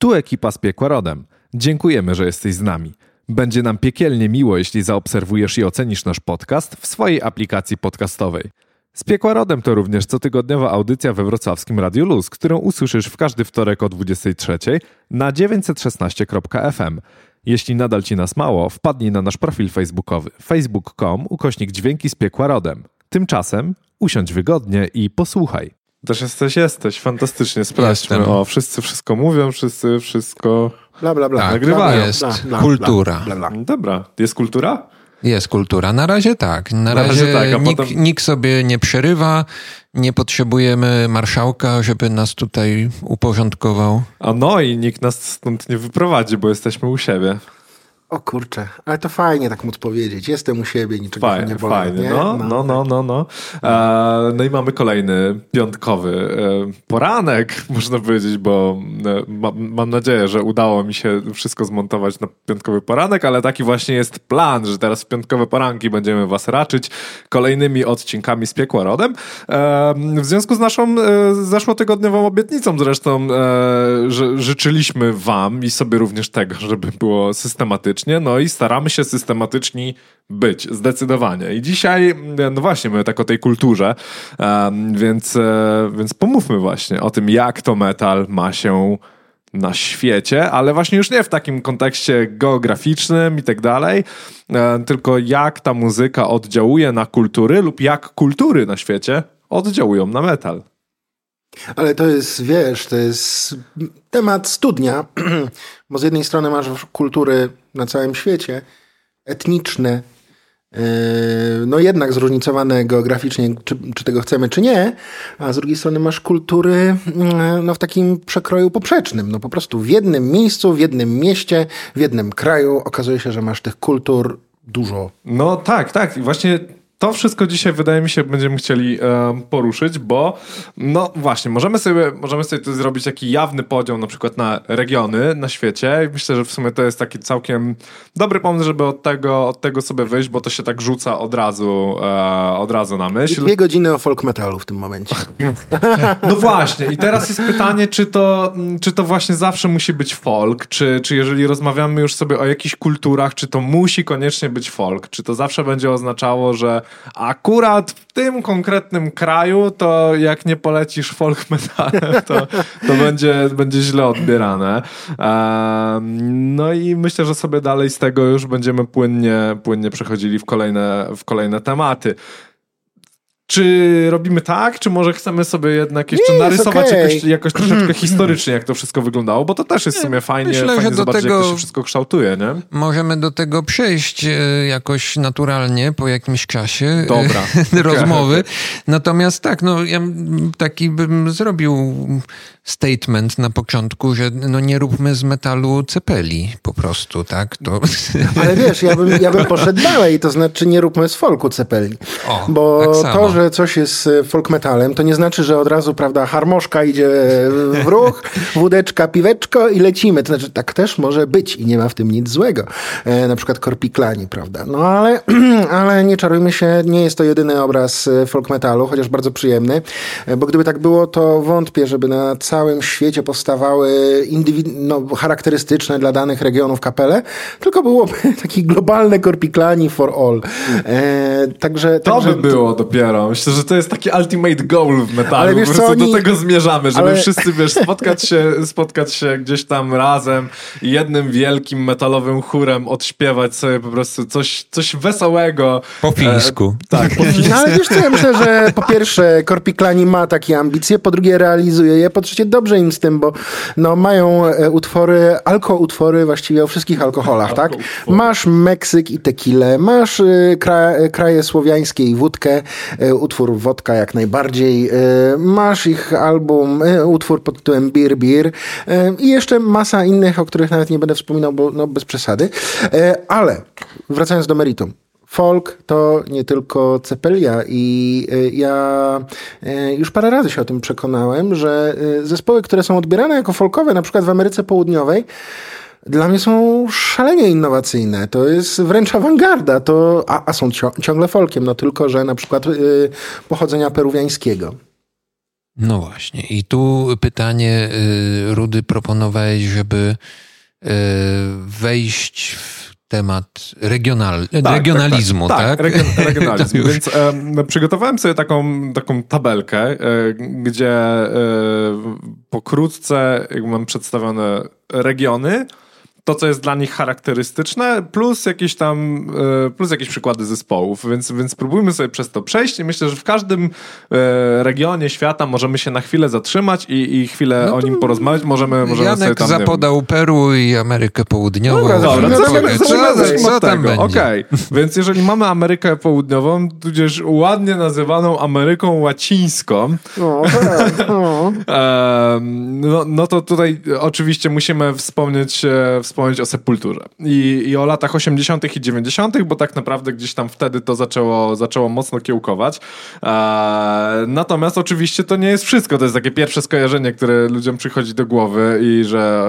Tu ekipa z Piekła Rodem. Dziękujemy, że jesteś z nami. Będzie nam piekielnie miło, jeśli zaobserwujesz i ocenisz nasz podcast w swojej aplikacji podcastowej. Z Piekła Rodem to również cotygodniowa audycja we wrocławskim Radiu Luz, którą usłyszysz w każdy wtorek o 23 na 916.fm. Jeśli nadal ci nas mało, wpadnij na nasz profil facebookowy facebook.com ukośnik dźwięki z Piekła Rodem. Tymczasem usiądź wygodnie i posłuchaj. Też jesteś, jesteś. Fantastycznie, sprawdźmy. Jestem. O, wszyscy wszystko mówią, wszyscy wszystko... Bla, bla, bla. Tak, Nagrywają. jest Bla, bla, kultura. Bla, bla, bla. Dobra, jest kultura? Jest kultura. Na razie tak. Na, razie razie, tak, a nikt, potem- nikt sobie nie przerywa. Nie potrzebujemy marszałka, żeby nas tutaj uporządkował. A no i nikt nas stąd nie wyprowadzi, bo jesteśmy u siebie. O kurczę, ale to fajnie tak móc powiedzieć. Jestem u siebie, niczego Fajnie, nie boję. fajnie. nie? No, no, no, no, no. E, no i mamy kolejny piątkowy e, poranek, można powiedzieć, bo e, ma, mam nadzieję, że udało mi się wszystko zmontować na piątkowy poranek, ale taki właśnie jest plan, że teraz w piątkowe poranki będziemy was raczyć kolejnymi odcinkami z Piekła Rodem. E, w związku z naszą e, zeszłotygodniową obietnicą zresztą, e, że życzyliśmy wam i sobie również tego, żeby było systematycznie, no i staramy się systematyczni być, zdecydowanie. I dzisiaj, no właśnie, my tak o tej kulturze, więc, e, więc pomówmy właśnie o tym, jak to metal ma się na świecie, ale właśnie już nie w takim kontekście geograficznym i tak dalej, e, tylko jak ta muzyka oddziałuje na kultury lub jak kultury na świecie oddziałują na metal. Ale to jest, wiesz, to jest temat studnia, bo z jednej strony masz kultury na całym świecie, etniczne, yy, no jednak zróżnicowane geograficznie, czy, czy tego chcemy, czy nie, a z drugiej strony masz kultury yy, no, w takim przekroju poprzecznym. No po prostu w jednym miejscu, w jednym mieście, w jednym kraju okazuje się, że masz tych kultur dużo. No tak, tak. Właśnie to wszystko dzisiaj wydaje mi się będziemy chcieli em, poruszyć, bo no właśnie, możemy sobie, możemy sobie tu zrobić taki jawny podział na przykład na regiony na świecie i myślę, że w sumie to jest taki całkiem dobry pomysł, żeby od tego, od tego sobie wyjść, bo to się tak rzuca od razu, e, od razu na I myśl. dwie godziny o folk metalu w tym momencie. No właśnie, i teraz jest pytanie, czy to, czy to właśnie zawsze musi być folk, czy, czy jeżeli rozmawiamy już sobie o jakichś kulturach, czy to musi koniecznie być folk, czy to zawsze będzie oznaczało, że akurat w tym konkretnym kraju, to jak nie polecisz folk metalem, to, to będzie, będzie źle odbierane. No i myślę, że sobie dalej z tego już będziemy płynnie, płynnie przechodzili w kolejne, w kolejne tematy. Czy robimy tak, czy może chcemy sobie jednak jeszcze Nie, narysować okej. jakoś, jakoś troszeczkę historycznie, jak to wszystko wyglądało, bo to też jest w sumie fajnie, myślę, fajnie że do zobaczyć, jak tego- to się wszystko kształtuje, nie? Możemy do tego przejść e, jakoś naturalnie po jakimś czasie e, Dobra. rozmowy. Natomiast tak, no ja taki bym zrobił statement na początku, że no nie róbmy z metalu cepeli po prostu, tak? To... Ale wiesz, ja bym, ja bym poszedł dalej, to znaczy nie róbmy z folku cepeli. O, Bo tak to, że coś jest e, folk metalem, to nie znaczy, że od razu, prawda, harmoszka idzie w ruch, wódeczka, piweczko i lecimy. To znaczy, tak też może być i nie ma w tym nic złego. E, na przykład korpiklani, prawda. No ale, ale nie czarujmy się, nie jest to jedyny obraz e, folk metalu, chociaż bardzo przyjemny, e, bo gdyby tak było, to wątpię, żeby na całym świecie powstawały no, charakterystyczne dla danych regionów kapele, tylko byłoby taki globalne korpiklani for all. E, także, To także by było dopiero. Myślę, że to jest taki ultimate goal w metalu. Ale wiesz po prostu co, do oni- tego zmierzamy, żeby ale- wszyscy, wiesz, spotkać się, spotkać się gdzieś tam razem i jednym wielkim metalowym chórem odśpiewać sobie po prostu coś, coś wesołego. Po fińsku. E, tak, po fińsku. No ale wiesz co, ja myślę, że po pierwsze Korpiklani ma takie ambicje, po drugie realizuje je, po trzecie dobrze im z tym, bo no, mają e, utwory, alkoutwory właściwie o wszystkich alkoholach, tak? Masz Meksyk i tequilę, masz e, kra, e, kraje słowiańskie i wódkę, utwór wodka jak najbardziej, masz ich album, utwór pod tytułem Beer Beer i jeszcze masa innych, o których nawet nie będę wspominał, bo no, bez przesady, ale wracając do meritum. Folk to nie tylko cepelia i y, ja y, już parę razy się o tym przekonałem, że y, zespoły, które są odbierane jako folkowe, na przykład w Ameryce Południowej, dla mnie są szalenie innowacyjne. To jest wręcz awangarda, to, a, a są ciągle folkiem, no tylko, że na przykład y, pochodzenia peruwiańskiego. No właśnie. I tu pytanie, y, Rudy, proponowałeś, żeby y, wejść w temat regional, tak, regionalizmu, tak? tak, tak? tak regionalizm. Więc e, przygotowałem sobie taką, taką tabelkę, e, gdzie e, pokrótce mam przedstawione regiony, to, co jest dla nich charakterystyczne, plus jakieś tam, e, plus jakieś przykłady zespołów, więc, więc spróbujmy sobie przez to przejść i myślę, że w każdym e, regionie świata możemy się na chwilę zatrzymać i, i chwilę no o nim porozmawiać. Możemy, możemy Janek sobie tam, zapodał Peru i Amerykę Południową. Dobra, dobra, co, co, co tam będzie? Okej, okay. więc jeżeli mamy Amerykę Południową, tudzież ładnie nazywaną Ameryką Łacińską, no, no, no to tutaj oczywiście musimy wspomnieć, wspomnieć wspomnieć o Sepulturze I, i o latach 80. i 90., bo tak naprawdę gdzieś tam wtedy to zaczęło, zaczęło mocno kiełkować. E, natomiast oczywiście to nie jest wszystko. To jest takie pierwsze skojarzenie, które ludziom przychodzi do głowy i że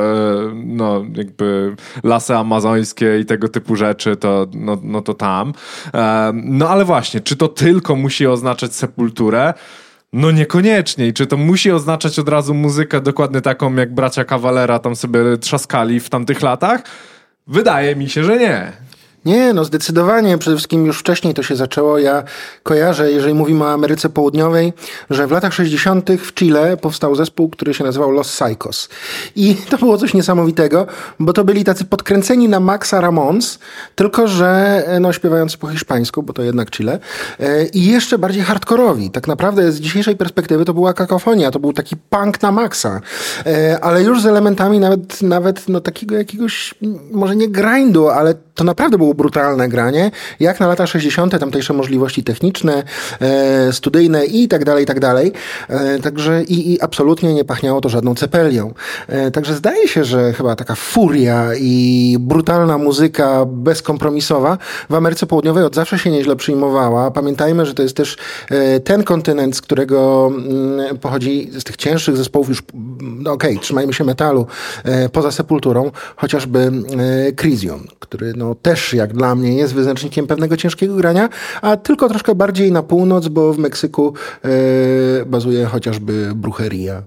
e, no jakby lasy amazońskie i tego typu rzeczy, to, no, no to tam. E, no ale właśnie, czy to tylko musi oznaczać Sepulturę? No niekoniecznie. I czy to musi oznaczać od razu muzykę dokładnie taką, jak bracia Kawalera tam sobie trzaskali w tamtych latach? Wydaje mi się, że nie. Nie, no zdecydowanie. Przede wszystkim już wcześniej to się zaczęło. Ja kojarzę, jeżeli mówimy o Ameryce Południowej, że w latach 60. w Chile powstał zespół, który się nazywał Los Psychos. I to było coś niesamowitego, bo to byli tacy podkręceni na Maxa Ramons, tylko że no, śpiewający po hiszpańsku, bo to jednak Chile, e, i jeszcze bardziej hardkorowi. Tak naprawdę z dzisiejszej perspektywy to była kakofonia, to był taki punk na Maxa, e, ale już z elementami nawet, nawet no, takiego jakiegoś, może nie grindu, ale to naprawdę było brutalne granie, jak na lata 60. tamtejsze możliwości techniczne, e, studyjne i tak dalej, i tak dalej. E, także i, i absolutnie nie pachniało to żadną cepelią. E, także zdaje się, że chyba taka furia i brutalna muzyka bezkompromisowa w Ameryce Południowej od zawsze się nieźle przyjmowała. Pamiętajmy, że to jest też e, ten kontynent, z którego mm, pochodzi z tych cięższych zespołów już, no okej, okay, trzymajmy się metalu, e, poza Sepulturą, chociażby Crisium, który no też jak dla mnie jest wyznacznikiem pewnego ciężkiego grania, a tylko troszkę bardziej na północ, bo w Meksyku e, bazuje chociażby brucheria.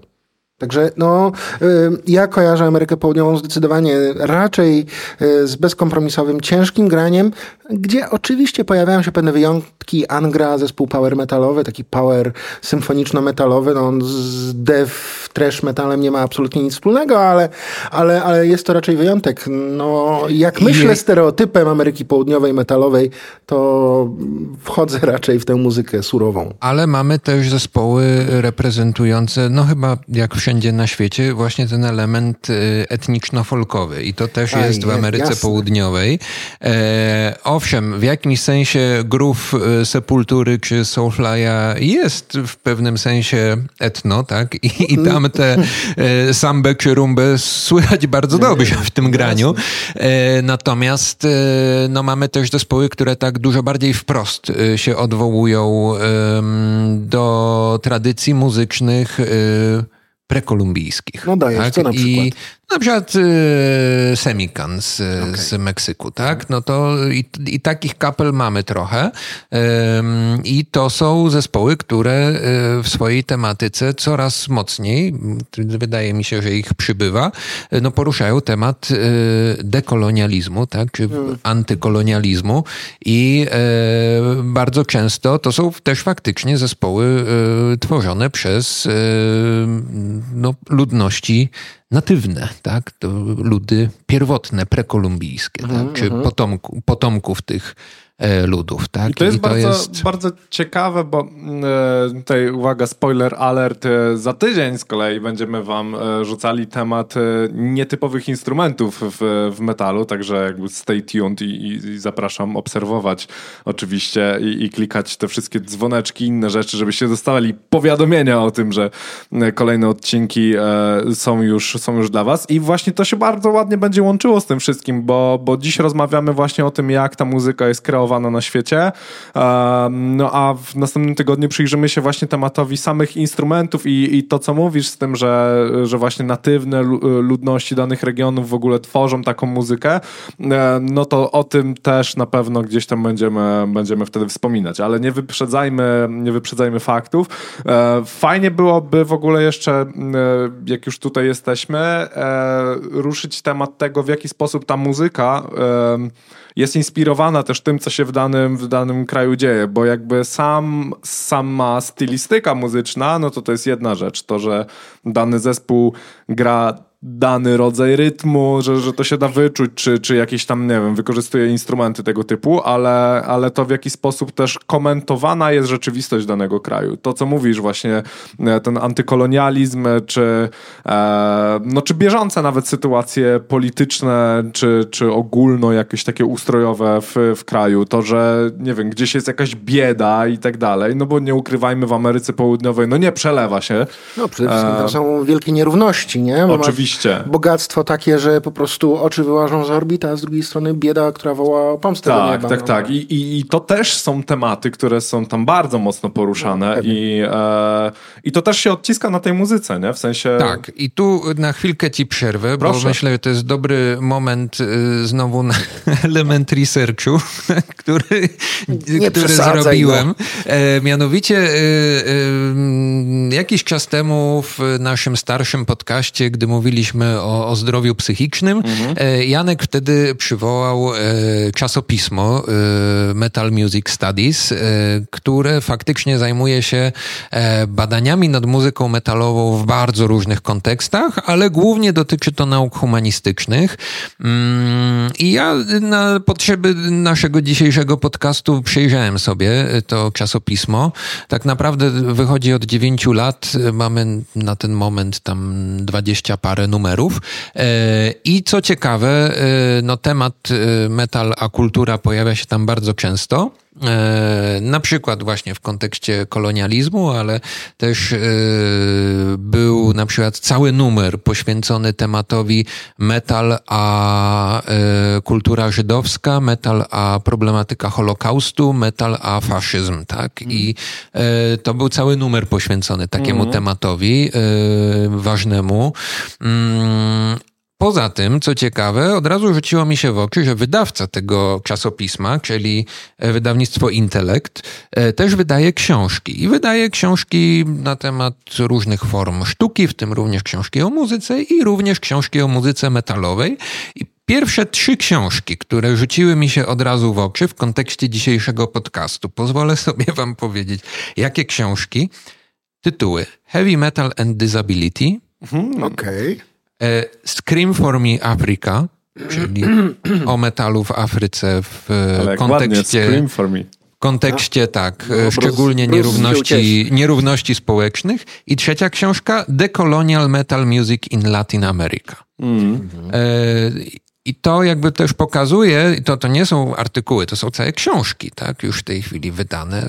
Także no, y, ja kojarzę Amerykę Południową zdecydowanie raczej y, z bezkompromisowym, ciężkim graniem, gdzie oczywiście pojawiają się pewne wyjątki. Angra, zespół power metalowy, taki power symfoniczno-metalowy, no on z dev, trash metalem nie ma absolutnie nic wspólnego, ale, ale, ale jest to raczej wyjątek. No, jak myślę stereotypem Ameryki Południowej metalowej, to wchodzę raczej w tę muzykę surową. Ale mamy też zespoły reprezentujące, no chyba jak wszędzie wszędzie na świecie właśnie ten element y, etniczno-folkowy i to też Aj, jest w Ameryce jasne. Południowej. E, owszem, w jakimś sensie grów y, Sepultury czy Soulfly'a jest w pewnym sensie etno, tak? I, i tam te e, sambę czy rumbę słychać bardzo dobrze w tym graniu. E, natomiast e, no, mamy też zespoły, które tak dużo bardziej wprost e, się odwołują do tradycji muzycznych prekolumbijskich. No dajesz, tak? co na przykład? I na przykład y, Semikan z, okay. z Meksyku, tak? No to i, i takich kapel mamy trochę. I to są zespoły, które y, w swojej tematyce coraz mocniej, wydaje mi się, że ich przybywa, no poruszają temat y, dekolonializmu, tak? Czy hmm. antykolonializmu i y, bardzo często to są też faktycznie zespoły y, tworzone przez y, no, ludności natywne, tak? To ludy pierwotne, prekolumbijskie, tak? Mm -hmm. czy mhm. potomku, potomków tych ludów. Tak? I to jest, I to bardzo, jest bardzo ciekawe, bo e, tutaj uwaga, spoiler alert, e, za tydzień z kolei będziemy wam rzucali temat nietypowych instrumentów w, w metalu, także jakby stay tuned i, i zapraszam obserwować oczywiście i, i, klikać te wszystkie dzwoneczki, inne rzeczy, żebyście dostawali powiadomienia o tym, że kolejne odcinki są już, są już dla was i właśnie to się bardzo ładnie będzie łączyło z tym wszystkim, bo, bo dziś rozmawiamy właśnie o tym, jak ta muzyka jest kreowana zlikwidowana na świecie. No a w następnym tygodniu przyjrzymy się właśnie tematowi samych instrumentów i, i to, co mówisz z tym, że, że właśnie natywne ludności danych regionów w ogóle tworzą taką muzykę, no to o tym też na pewno gdzieś tam będziemy, będziemy wtedy wspominać, ale nie wyprzedzajmy, nie wyprzedzajmy faktów. Fajnie byłoby w ogóle jeszcze, jak już tutaj jesteśmy, ruszyć temat tego, w jaki sposób ta muzyka jest inspirowana też tym, co się w danym, w danym kraju dzieje, bo jakby sam, sama stylistyka muzyczna, no to to jest jedna rzecz, to, że dany zespół gra dany rodzaj rytmu, że, że to się da wyczuć, czy, czy jakieś tam, nie wiem, wykorzystuje instrumenty tego typu, ale, ale to w jaki sposób też komentowana jest rzeczywistość danego kraju. To, co mówisz właśnie, e, ten antykolonializm, czy, e, no, czy bieżące nawet sytuacje polityczne, czy, czy ogólno jakieś takie ustrojowe w, w kraju, to, że, nie wiem, gdzieś jest jakaś bieda i tak dalej, no bo nie ukrywajmy, w Ameryce Południowej, no nie przelewa się. No przede wszystkim tam e, są wielkie nierówności, nie? Bo Oczywiście Oczywiście. Bogactwo takie, że po prostu oczy wyłażą z orbit, a z drugiej strony bieda, która woła o pomstę tak, do nieba. Tak, no. tak, I, i, I to też są tematy, które są tam bardzo mocno poruszane no, i, e, i to też się odciska na tej muzyce, nie? W sensie... Tak, i tu na chwilkę ci przerwę, Proszę. bo myślę, że to jest dobry moment y, znowu na element researchu, który, który zrobiłem. No. E, mianowicie y, y, jakiś czas temu w naszym starszym podcaście, gdy mówiliśmy o, o zdrowiu psychicznym. Mhm. E, Janek wtedy przywołał e, czasopismo e, Metal Music Studies, które faktycznie zajmuje się badaniami nad muzyką metalową w bardzo różnych kontekstach, ale głównie dotyczy to nauk humanistycznych. Mm, I ja na potrzeby naszego dzisiejszego podcastu przejrzałem sobie to czasopismo. Tak naprawdę wychodzi od dziewięciu lat. Mamy na ten moment tam dwadzieścia parę numerów. E, I co ciekawe, e, no temat e, metal a kultura pojawia się tam bardzo często. Na przykład właśnie w kontekście kolonializmu, ale też był na przykład cały numer poświęcony tematowi metal a kultura żydowska, metal a problematyka Holokaustu, metal a faszyzm, tak? I to był cały numer poświęcony takiemu mm. tematowi ważnemu. Poza tym, co ciekawe, od razu rzuciło mi się w oczy, że wydawca tego czasopisma, czyli wydawnictwo Intelekt, e, też wydaje książki. I wydaje książki na temat różnych form sztuki, w tym również książki o muzyce i również książki o muzyce metalowej. I Pierwsze trzy książki, które rzuciły mi się od razu w oczy w kontekście dzisiejszego podcastu, pozwolę sobie Wam powiedzieć, jakie książki. Tytuły: Heavy Metal and Disability, Mhm, Okej. Okay. E, Scream for Me Africa, czyli o metalu w Afryce w Ale kontekście... Scream for Me kontekście, tak, no, szczególnie Bruce, nierówności, nierówności społecznych. I trzecia książka, Decolonial Metal Music in Latin America. Mm. E, i to jakby też pokazuje, to, to nie są artykuły, to są całe książki, tak, już w tej chwili wydane.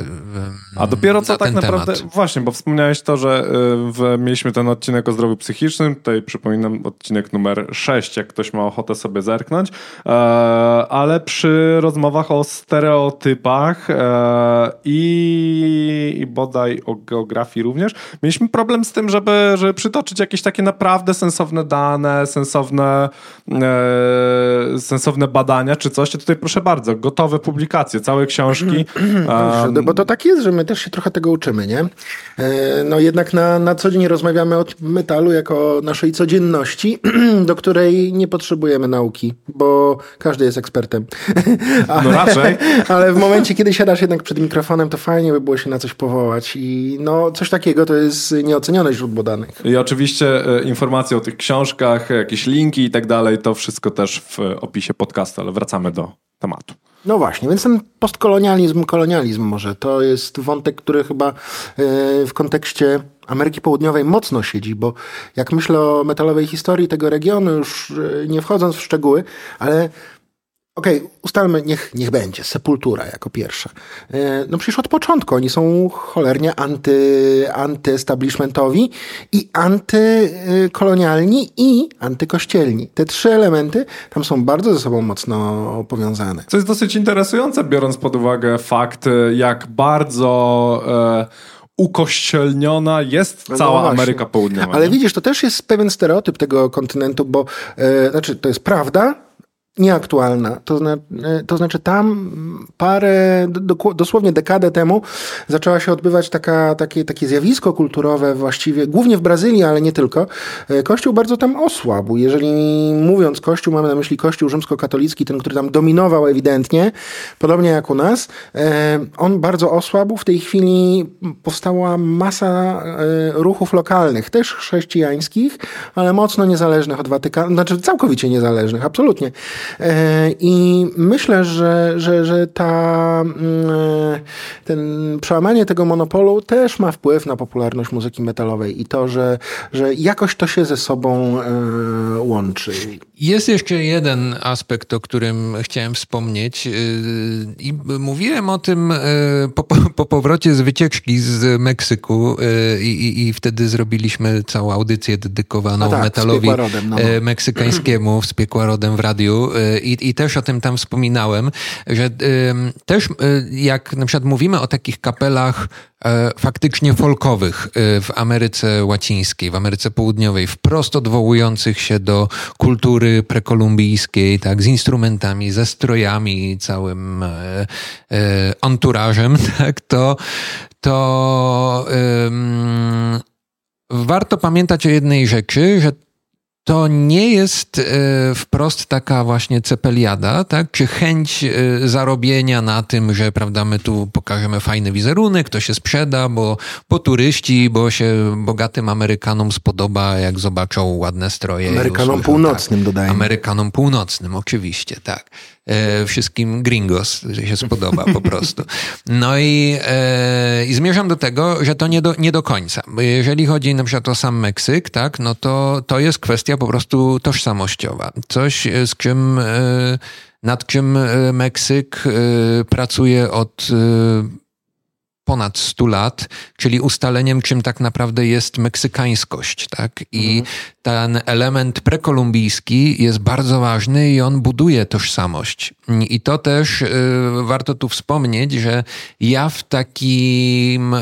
A dopiero co na tak naprawdę, temat. właśnie, bo wspomniałeś to, że y, w, mieliśmy ten odcinek o zdrowiu psychicznym, tutaj przypominam odcinek numer 6, jak ktoś ma ochotę sobie zerknąć, e, ale przy rozmowach o stereotypach e, i, i bodaj o geografii również, mieliśmy problem z tym, żeby, żeby przytoczyć jakieś takie naprawdę sensowne dane, sensowne e, E, sensowne badania czy coś, to tutaj proszę bardzo, gotowe publikacje, całe książki. Bo to tak jest, że my też się trochę tego uczymy, nie? E, no jednak na, na co dzień rozmawiamy o metalu jako naszej codzienności, do której nie potrzebujemy nauki, bo każdy jest ekspertem. ale, no raczej. Ale w momencie, kiedy siadasz jednak przed mikrofonem, to fajnie by było się na coś powołać i no coś takiego to jest nieocenione źródło danych. I oczywiście e, informacje o tych książkach, jakieś linki i tak dalej, to wszystko też w opisie podcastu, ale wracamy do tematu. No właśnie, więc ten postkolonializm, kolonializm może to jest wątek, który chyba e, w kontekście Ameryki Południowej mocno siedzi, bo jak myślę o metalowej historii tego regionu, już e, nie wchodząc w szczegóły, ale Okej, okay, ustalmy, niech, niech będzie, Sepultura jako pierwsza. E, no przecież od początku oni są cholernie anty, antyestablishmentowi i antykolonialni i antykościelni. Te trzy elementy tam są bardzo ze sobą mocno powiązane. Co jest dosyć interesujące, biorąc pod uwagę fakt, jak bardzo... E ukościelniona jest no cała no Ameryka Południowa. Ale nie? widzisz, to też jest pewien stereotyp tego kontynentu, bo e, znaczy to jest prawda, nieaktualna. To, zna, e, to znaczy tam parę, do, dosłownie dekadę temu zaczęła się odbywać taka, takie, takie zjawisko kulturowe właściwie, głównie w Brazylii, ale nie tylko. E, Kościół bardzo tam osłabł. Jeżeli mówiąc Kościół, mamy na myśli Kościół rzymskokatolicki, ten, który tam dominował ewidentnie, podobnie jak u nas, e, on bardzo osłabł. W tej chwili powstała masa ruchów lokalnych, też chrześcijańskich, ale mocno niezależnych od Watykanu, znaczy całkowicie niezależnych, absolutnie. E, I myślę, że, że, że ta, mm, e, ten przełamanie tego monopolu też ma wpływ na popularność muzyki metalowej i to, że, że jakoś to się ze sobą e, łączy. Jest jeszcze jeden aspekt, o którym chciałem wspomnieć i mówiłem o tym po, po powrocie z wycieczki z Meksyku i, i, i wtedy zrobiliśmy całą audycję dedykowaną tak, metalowi no, no. meksykańskiemu z piekła rodem w radiu i, i też o tym tam wspominałem, że też y, jak na przykład mówimy o takich kapelach e, faktycznie folkowych y, w Ameryce Łacińskiej, w Ameryce Południowej, wprost odwołujących się do kultury prekolumbijskiej, tak, z instrumentami, ze strojami, całym e, e, anturażem, tak, to, to warto pamiętać o jednej rzeczy, że to nie jest e, wprost taka właśnie cepeliada, tak? Czy chęć e, zarobienia na tym, że prawda, my tu pokażemy fajny wizerunek, to się sprzeda, bo, bo turyści, bo się bogatym Amerykanom spodoba, jak zobaczą ładne stroje. Amerykanom północnym tak. dodajmy. Amerykanom północnym, oczywiście, tak. E, wszystkim gringos, że się spodoba po prostu. No i, e, i zmierzam do tego, że to nie do, nie do końca. Bo jeżeli chodzi na przykład o sam Meksyk, tak, no to, to jest kwestia po prostu tożsamościowa. Coś, e, z czym, e, nad czym e, Meksyk pracuje od ponad 100 lat, czyli ustaleniem, czym tak naprawdę jest meksykańskość. Tak? I mhm. ten element prekolumbijski jest bardzo ważny i on buduje tożsamość. I to też y, warto tu wspomnieć, że ja w takim y,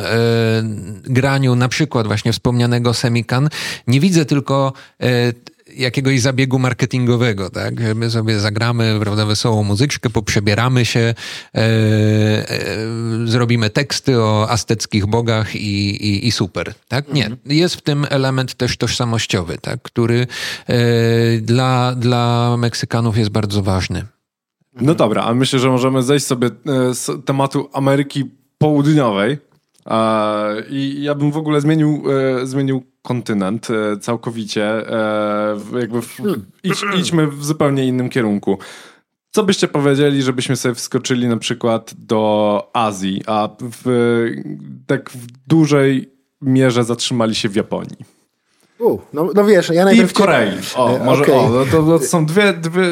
graniu, na przykład właśnie wspomnianego Semikan, nie widzę tylko y, jakiegoś zabiegu marketingowego, tak? Że my sobie zagramy, prawda, wesołą muzyczkę, poprzebieramy się, e, e, zrobimy teksty o azteckich bogach i, i, i super, tak? Nie. Mhm. Jest w tym element też tożsamościowy, tak? Który e, dla, dla Meksykanów jest bardzo ważny. No dobra, a myślę, że możemy zejść sobie e, z tematu Ameryki Południowej, i ja bym w ogóle zmienił, e, zmienił kontynent e, całkowicie. E, jakby w, idź, idźmy w zupełnie innym kierunku. Co byście powiedzieli, żebyśmy sobie wskoczyli na przykład do Azji, a w, tak w dużej mierze zatrzymali się w Japonii? U, no, no wiesz, ja najpierw... I w Korei. O, może okay. o, no to, to, są dwie, dwie,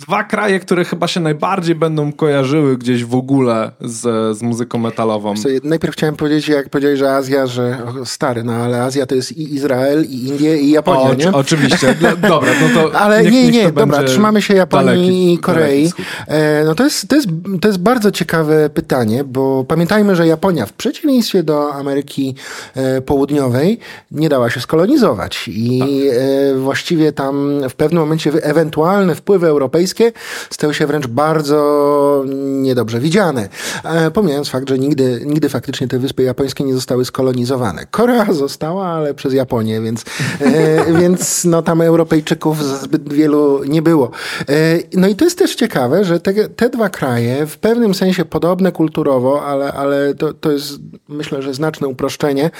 dwa kraje, które chyba się najbardziej będą kojarzyły gdzieś w ogóle z, z muzyką metalową. Co, najpierw chciałem powiedzieć, jak powiedziałeś, że Azja, że o, stary, no ale Azja to jest i Izrael, i Indie, i Japonia, o, nie? Oczywiście, dobra, no to Ale niech, nie, nie, dobra, trzymamy się Japonii daleki, i Korei. E, no to jest, to, jest, to jest bardzo ciekawe pytanie, bo pamiętajmy, że Japonia w przeciwieństwie do Ameryki e, Południowej nie dała się skolonizować i tak. właściwie tam w pewnym momencie ewentualne wpływy europejskie stały się wręcz bardzo niedobrze widziane. E, pomijając fakt, że nigdy, nigdy faktycznie te wyspy japońskie nie zostały skolonizowane. Korea została, ale przez Japonię, więc, e, więc no tam Europejczyków zbyt wielu nie było. No i to jest też ciekawe, że te, te dwa kraje w pewnym sensie podobne kulturowo, ale, ale to, to jest myślę, że znaczne uproszczenie,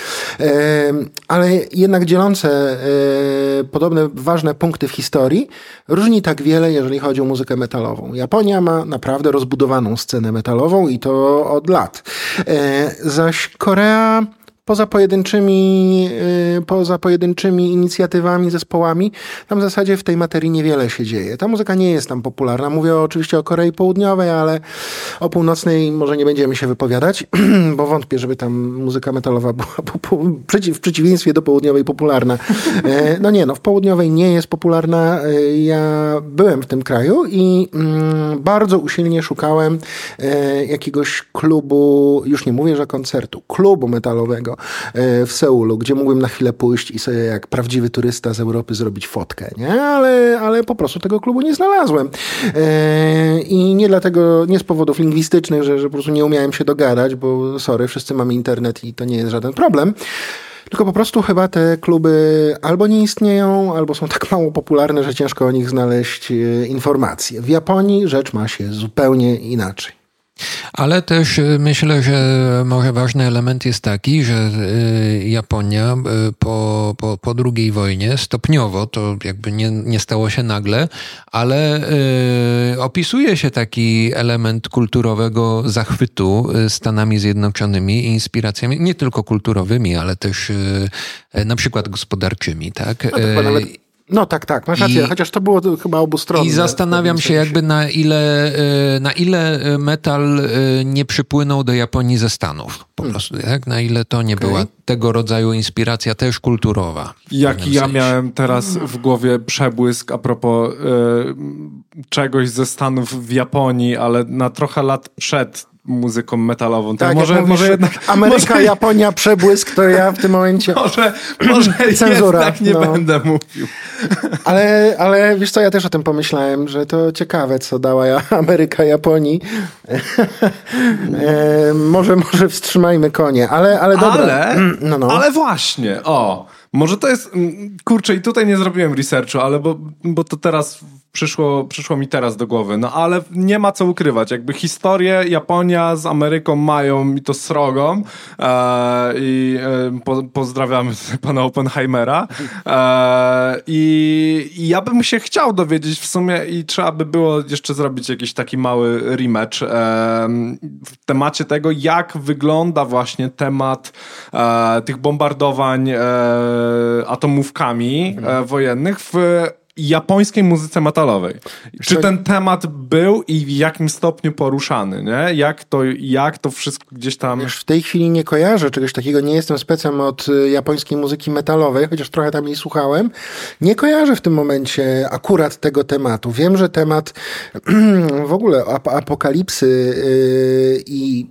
ale jednak dzielące E, podobne ważne punkty w historii, różni tak wiele, jeżeli chodzi o muzykę metalową. Japonia ma naprawdę rozbudowaną scenę metalową i to od lat. E, zaś Korea poza pojedynczymi, y, poza pojedynczymi inicjatywami, zespołami, tam w zasadzie w tej materii niewiele się dzieje. Ta muzyka nie jest tam popularna. Mówię oczywiście o Korei Południowej, ale o północnej może nie będziemy się wypowiadać, bo wątpię, żeby tam muzyka metalowa była w przeciwieństwie do południowej popularna. E, no nie, no w południowej nie jest popularna. E, ja byłem w tym kraju i mm, bardzo usilnie szukałem e, jakiegoś klubu, już nie mówię, że koncertu, klubu metalowego w Seulu, gdzie mógłbym na chwilę pójść i sobie jak prawdziwy turysta z Europy zrobić fotkę, nie? Ale, ale po prostu tego klubu nie znalazłem. I nie dlatego, nie z powodów lingwistycznych, że, że po prostu nie umiałem się dogadać, bo sorry, wszyscy mamy internet i to nie jest żaden problem. Tylko po prostu chyba te kluby albo nie istnieją, albo są tak mało popularne, że ciężko o nich znaleźć e, informacje. W Japonii rzecz ma się zupełnie inaczej. Ale też y, myślę, że może ważny element jest taki, że y, Japonia y, po, po, po II wojnie stopniowo, to jakby nie, nie stało się nagle, ale opisuje się taki element kulturowego zachwytu Stanami Zjednoczonymi i inspiracjami nie tylko kulturowymi, ale też na przykład gospodarczymi. Tak? No, tak nawet no tak, tak, masz rację, I, chociaż to było chyba obustronne. I zastanawiam się jakby na ile, e, na ile e, metal e, nie przypłynął do Japonii ze Stanów po hmm. prostu, jak? Na ile to nie okay. była tego rodzaju inspiracja też kulturowa. Jaki ja miałem teraz w głowie przebłysk a propos y, czegoś ze Stanów w Japonii, ale na trochę lat przed muzyką metalową. Tak, może, mówisz, może jednak. Ameryka, może... Japonia, przebłysk, to ja w tym momencie. może, może Cenzura, jednak nie no. będę mówił. Ale, ale wiesz co, ja też o tym pomyślałem, że to ciekawe, co dała Ameryka Japonii. e, może, może wstrzymajmy konie, ale, ale dobra. Ale, no, no. ale właśnie, o. Może to jest, mm, kurczę, i tutaj nie zrobiłem researchu, ale bo, bo to teraz przyszło, przyszło mi teraz do głowy. No ale nie ma co ukrywać. Jakby historię Japonia z Ameryką mają i to srogą. E, I e, po, pozdrawiamy pana Oppenheimera. E, i, I ja bym się chciał dowiedzieć w sumie i trzeba by było jeszcze zrobić jakiś taki mały rematch e, w temacie tego, jak wygląda właśnie temat e, tych bombardowań e, atomówkami wojennych w japońskiej muzyce metalowej. Czy ten temat był i w jakim stopniu poruszany, nie? Jak to, jak to wszystko gdzieś tam... Wiesz, w tej chwili nie kojarzę czegoś takiego, nie jestem specem od y, japońskiej muzyki metalowej, chociaż trochę tam jej słuchałem. Nie kojarzę w tym momencie akurat tego tematu. Wiem, że temat w ogóle ap apokalipsy yy, i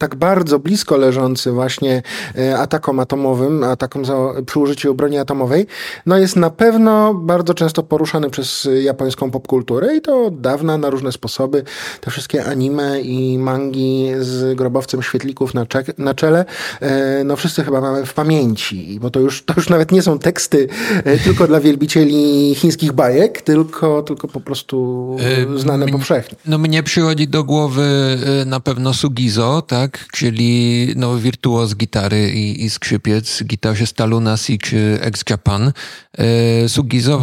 tak bardzo blisko leżący właśnie e, atakom atomowym, atakom za, przy użyciu broni atomowej, no jest na pewno bardzo często poruszany przez japońską popkulturę i to od dawna na różne sposoby. Te wszystkie anime i mangi z grobowcem świetlików na, cze na czele, e, no wszyscy chyba mamy w pamięci, bo to już, to już nawet nie są teksty e, tylko dla wielbicieli chińskich bajek, tylko, tylko po prostu znane powszechnie. No mnie przychodzi do głowy na pewno Sugizo, tak? Tak? Czyli no, wirtuoz gitary i, i skrzypiec, gitarzysty Lunatic ex Japan. E, Sugizo,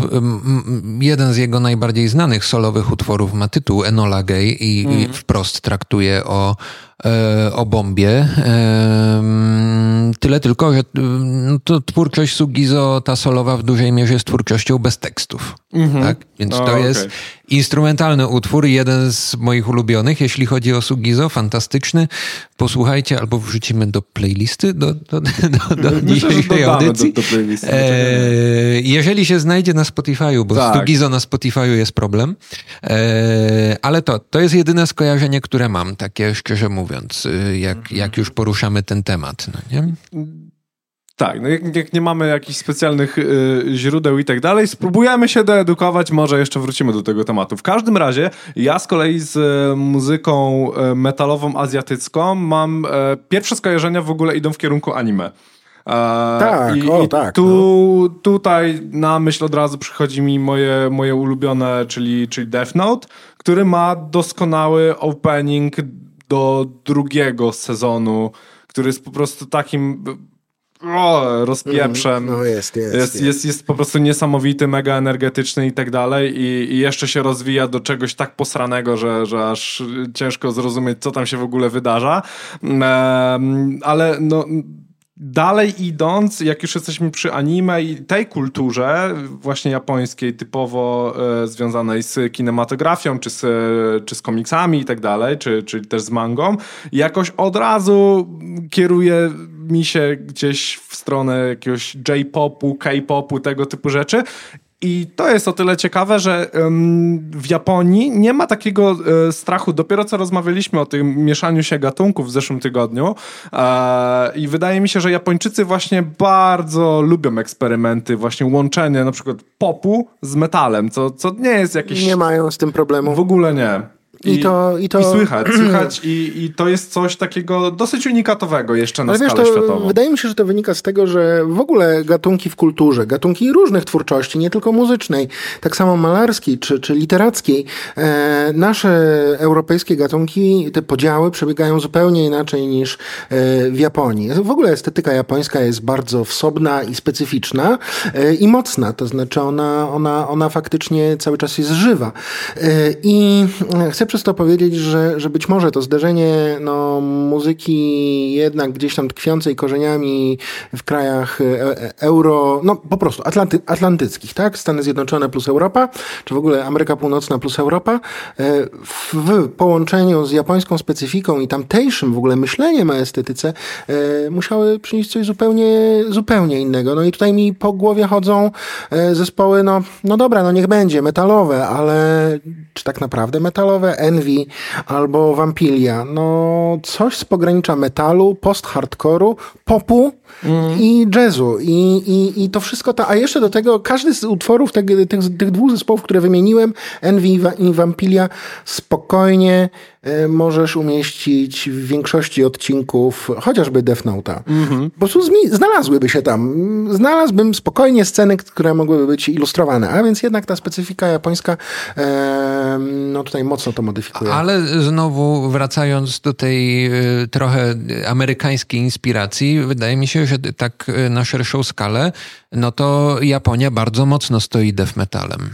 jeden z jego najbardziej znanych solowych utworów ma tytuł Enola Gay i, mm. i wprost traktuje o E, o bombie. E, tyle tylko, że no to twórczość Sugizo, ta solowa w dużej mierze jest twórczością bez tekstów. Mm-hmm. Tak? Więc o, to okay. jest instrumentalny utwór, jeden z moich ulubionych, jeśli chodzi o Sugizo, fantastyczny. Posłuchajcie albo wrzucimy do playlisty do, do, do, do Myślę, dzisiejszej audycji. Do, do playlisty, e, jeżeli się znajdzie na Spotify'u, bo tak. Sugizo na Spotify'u jest problem. E, ale to, to jest jedyne skojarzenie, które mam, takie szczerze mówiąc y, jak, mhm. jak już poruszamy ten temat. No nie? Tak, no jak, jak, nie mamy jakichś specjalnych y, źródeł i tak dalej, spróbujemy się doedukować, może jeszcze wrócimy do tego tematu. W każdym razie, ja z kolei z y, muzyką y, metalową azjatycką mam pierwsze skojarzenia w ogóle idą w kierunku anime. E, tak, I, o, i tak. Tu, no. Tutaj na myśl od razu przychodzi mi moje, moje ulubione, czyli, czyli Death Note, który ma doskonały opening do drugiego sezonu, który jest po prostu takim o, rozpieprzem. No jest, jest, jest, jest, jest. Jest po prostu niesamowity, mega energetyczny i tak dalej i, i jeszcze się rozwija do czegoś tak posranego, że, że aż ciężko zrozumieć, co tam się w ogóle wydarza. Um, ale no dalej idąc, jak już jesteśmy przy anime i tej kulturze właśnie japońskiej, typowo e, związanej z kinematografią, czy z, czy z komiksami i tak dalej, czy, czy też z mangą, jakoś od razu kieruje mi się gdzieś w stronę jakiegoś J-popu, K-popu, tego typu rzeczy. I to jest o tyle ciekawe, że w Japonii nie ma takiego e, strachu. Dopiero co rozmawialiśmy o tym mieszaniu się gatunków w zeszłym tygodniu. E, I wydaje mi się, że Japończycy właśnie bardzo lubią eksperymenty, właśnie łączenie na przykład popu z metalem, co, co nie jest jakieś. Nie mają z tym problemu. W ogóle nie. I, I, to, i, to... I słychać, słychać i, i to jest coś takiego dosyć unikatowego jeszcze na Ale skalę wiesz, to, światową. Wydaje mi się, że to wynika z tego, że w ogóle gatunki w kulturze, gatunki różnych twórczości, nie tylko muzycznej, tak samo malarskiej czy, czy literackiej, e, nasze europejskie gatunki, te podziały przebiegają zupełnie inaczej niż e, w Japonii. W ogóle estetyka japońska jest bardzo wsobna i specyficzna e, i mocna, to znaczy ona, ona, ona faktycznie cały czas jest żywa. E, I chcę przez to powiedzieć, że, że być może to zderzenie no, muzyki jednak gdzieś tam tkwiącej korzeniami w krajach e, e, euro, no po prostu atlanty, atlantyckich, tak? Stany Zjednoczone plus Europa, czy w ogóle Ameryka Północna plus Europa, e, w, połączeniu z japońską specyfiką i tamtejszym w ogóle myśleniem o estetyce musiały przynieść coś zupełnie, zupełnie innego. No i tutaj mi po głowie chodzą zespoły, no, no dobra, no niech będzie, metalowe, ale czy tak naprawdę metalowe? Envy albo Vampilia. No coś z pogranicza metalu, post-hardcore'u, popu mm. i jazzu. I, i, I to wszystko, to, a jeszcze do tego każdy z utworów tych, tych, tych dwóch zespołów, które wymieniłem, Envy i Vampilia, spokojnie E, możesz umieścić w większości odcinków chociażby Death Note'a. Mm-hmm. Po prostu znalazłyby się tam. Znalazłbym spokojnie sceny, które mogłyby być ilustrowane. A więc jednak ta specyfika japońska e, no tutaj mocno to modyfikuje. Ale znowu wracając do tej e, trochę amerykańskiej inspiracji, wydaje mi się, że tak e, na szerszą skalę, no to Japonia bardzo mocno stoi death metalem.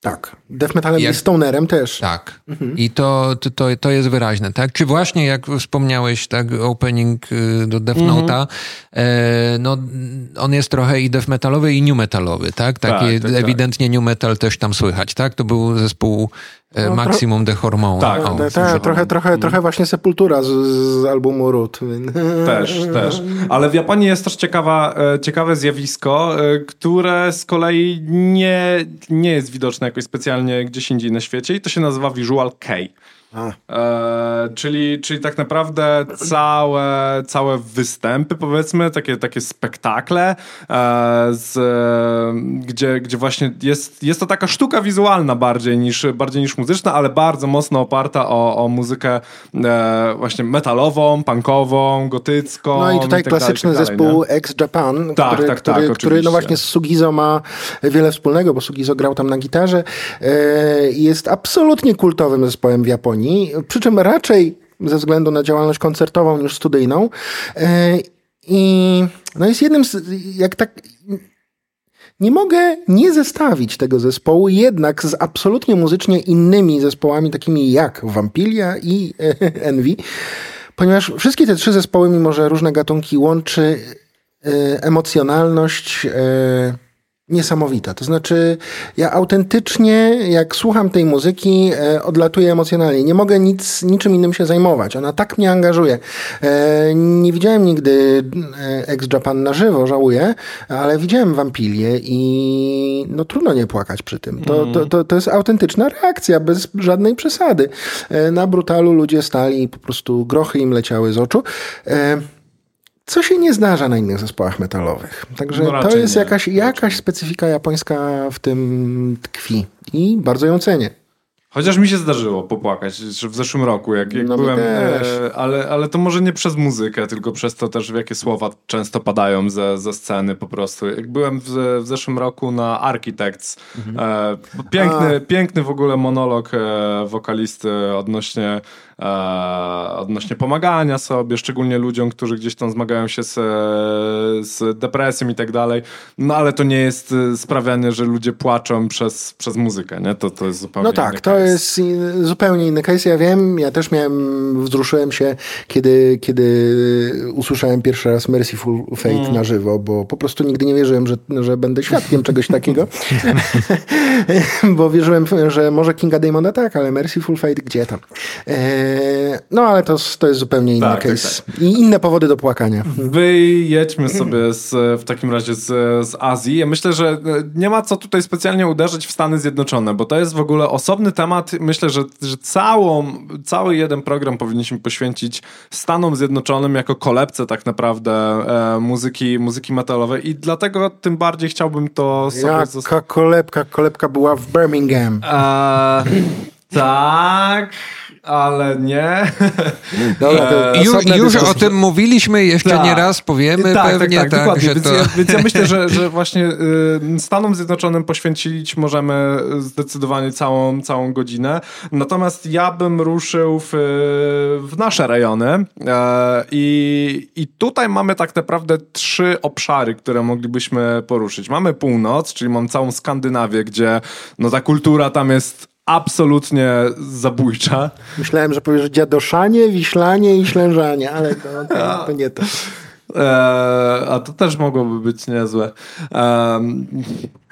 Tak. Death metalem jak, i stonerem też. Tak. Mhm. I to, to, to jest wyraźne, tak? Czy właśnie jak wspomniałeś, tak, opening y, do Death mhm. Note'a, e, no on jest trochę i death metalowy i new metalowy, tak? Takie tak, tak, ewidentnie tak. new metal też tam słychać, tak? To był zespół no, Maximum de Hormone. Tak, o, trochę, trochę, trochę właśnie Sepultura z, z albumu Root. Też, też. Ale w Japonii jest też ciekawa, e, ciekawe zjawisko, e, które z kolei nie, nie jest widoczne jakoś specjalnie gdzieś indziej na świecie i to się nazywa Visual K. E, czyli, czyli tak naprawdę całe, całe występy, powiedzmy, takie, takie spektakle, e, z, gdzie, gdzie właśnie jest, jest to taka sztuka wizualna bardziej niż, bardziej niż muzyczna, ale bardzo mocno oparta o, o muzykę e, właśnie metalową, punkową, gotycką. No i tutaj i tak klasyczny dalej, tak zespół Ex Japan, tak, który, tak, tak, który, który no właśnie z Sugizo ma wiele wspólnego, bo Sugizo grał tam na gitarze. E, jest absolutnie kultowym zespołem w Japonii Japonii, przy czym raczej ze względu na działalność koncertową niż studyjną. E, I no jest jednym z, jak tak, nie mogę nie zestawić tego zespołu jednak z absolutnie muzycznie innymi zespołami, takimi jak Vampilia i Envy, ponieważ wszystkie te trzy zespoły, mimo że różne gatunki łączy e, emocjonalność, e, niesamowita. To znaczy, ja autentycznie, jak słucham tej muzyki, e, odlatuję emocjonalnie. Nie mogę nic, niczym innym się zajmować. Ona tak mnie angażuje. E, nie widziałem nigdy e, Ex Japan na żywo, żałuję, ale widziałem Wampilię i no trudno nie płakać przy tym. To, to, to, to jest autentyczna reakcja, bez żadnej przesady. E, na brutalu ludzie stali i po prostu grochy im leciały z oczu. E, co się nie zdarza na innych zespołach metalowych. Także no to jest jakaś, jakaś specyfika japońska w tym tkwi i bardzo ją cenię. Chociaż mi się zdarzyło popłakać w zeszłym roku, jak, jak no byłem, e, ale, ale to może nie przez muzykę, tylko przez to też, w jakie słowa często padają ze, ze sceny po prostu. Jak byłem w, w zeszłym roku na Architects, mhm. e, piękny, piękny w ogóle monolog e, wokalisty odnośnie odnośnie pomagania sobie, szczególnie ludziom, którzy gdzieś tam zmagają się z, z depresją i tak dalej. No ale to nie jest sprawianie, że ludzie płaczą przez, przez muzykę, nie? To, to jest zupełnie No tak, to jest zupełnie inny case. Ja wiem, ja też miałem, wzruszyłem się, kiedy, kiedy usłyszałem pierwszy raz Merciful Fate mm. na żywo, bo po prostu nigdy nie wierzyłem, że, że będę świadkiem czegoś takiego. bo wierzyłem, że może Kinga Damona tak, ale Merciful Fate gdzie tam. E, no ale to, to jest zupełnie inny tak, tak case. Tak, tak. I inne powody do płakania. Wyjedźmy sobie z, w takim razie z, z Azji. Ja myślę, że nie ma co tutaj specjalnie uderzyć w Stany Zjednoczone, bo to jest w ogóle osobny temat. Myślę, że, że całą, cały jeden program powinniśmy poświęcić Stanom Zjednoczonym jako kolebce tak naprawdę e, muzyki, muzyki metalowej i dlatego tym bardziej chciałbym to sobie... Jaka kolebka? Kolebka była w Birmingham. E, tak ale nie. Dobra, e, już, już o tym mówiliśmy, jeszcze tak. nie raz powiemy tak, tak pewnie. Tak, tak, tak więc, to... ja, więc, ja, myślę, że, że właśnie y, Stanom Zjednoczonym poświęcić możemy zdecydowanie całą, całą godzinę. Natomiast ja bym ruszył w, w nasze rejony e, i, i tutaj mamy tak naprawdę trzy obszary, które moglibyśmy poruszyć. Mamy północ, czyli mam całą Skandynawię, gdzie no, ta kultura tam jest absolutnie zabójcza. Myślałem, że powiesz dziadoszanie, wiślanie i ślężanie, ale to, to, to nie to. Eee, a to też mogłoby być niezłe. Eee,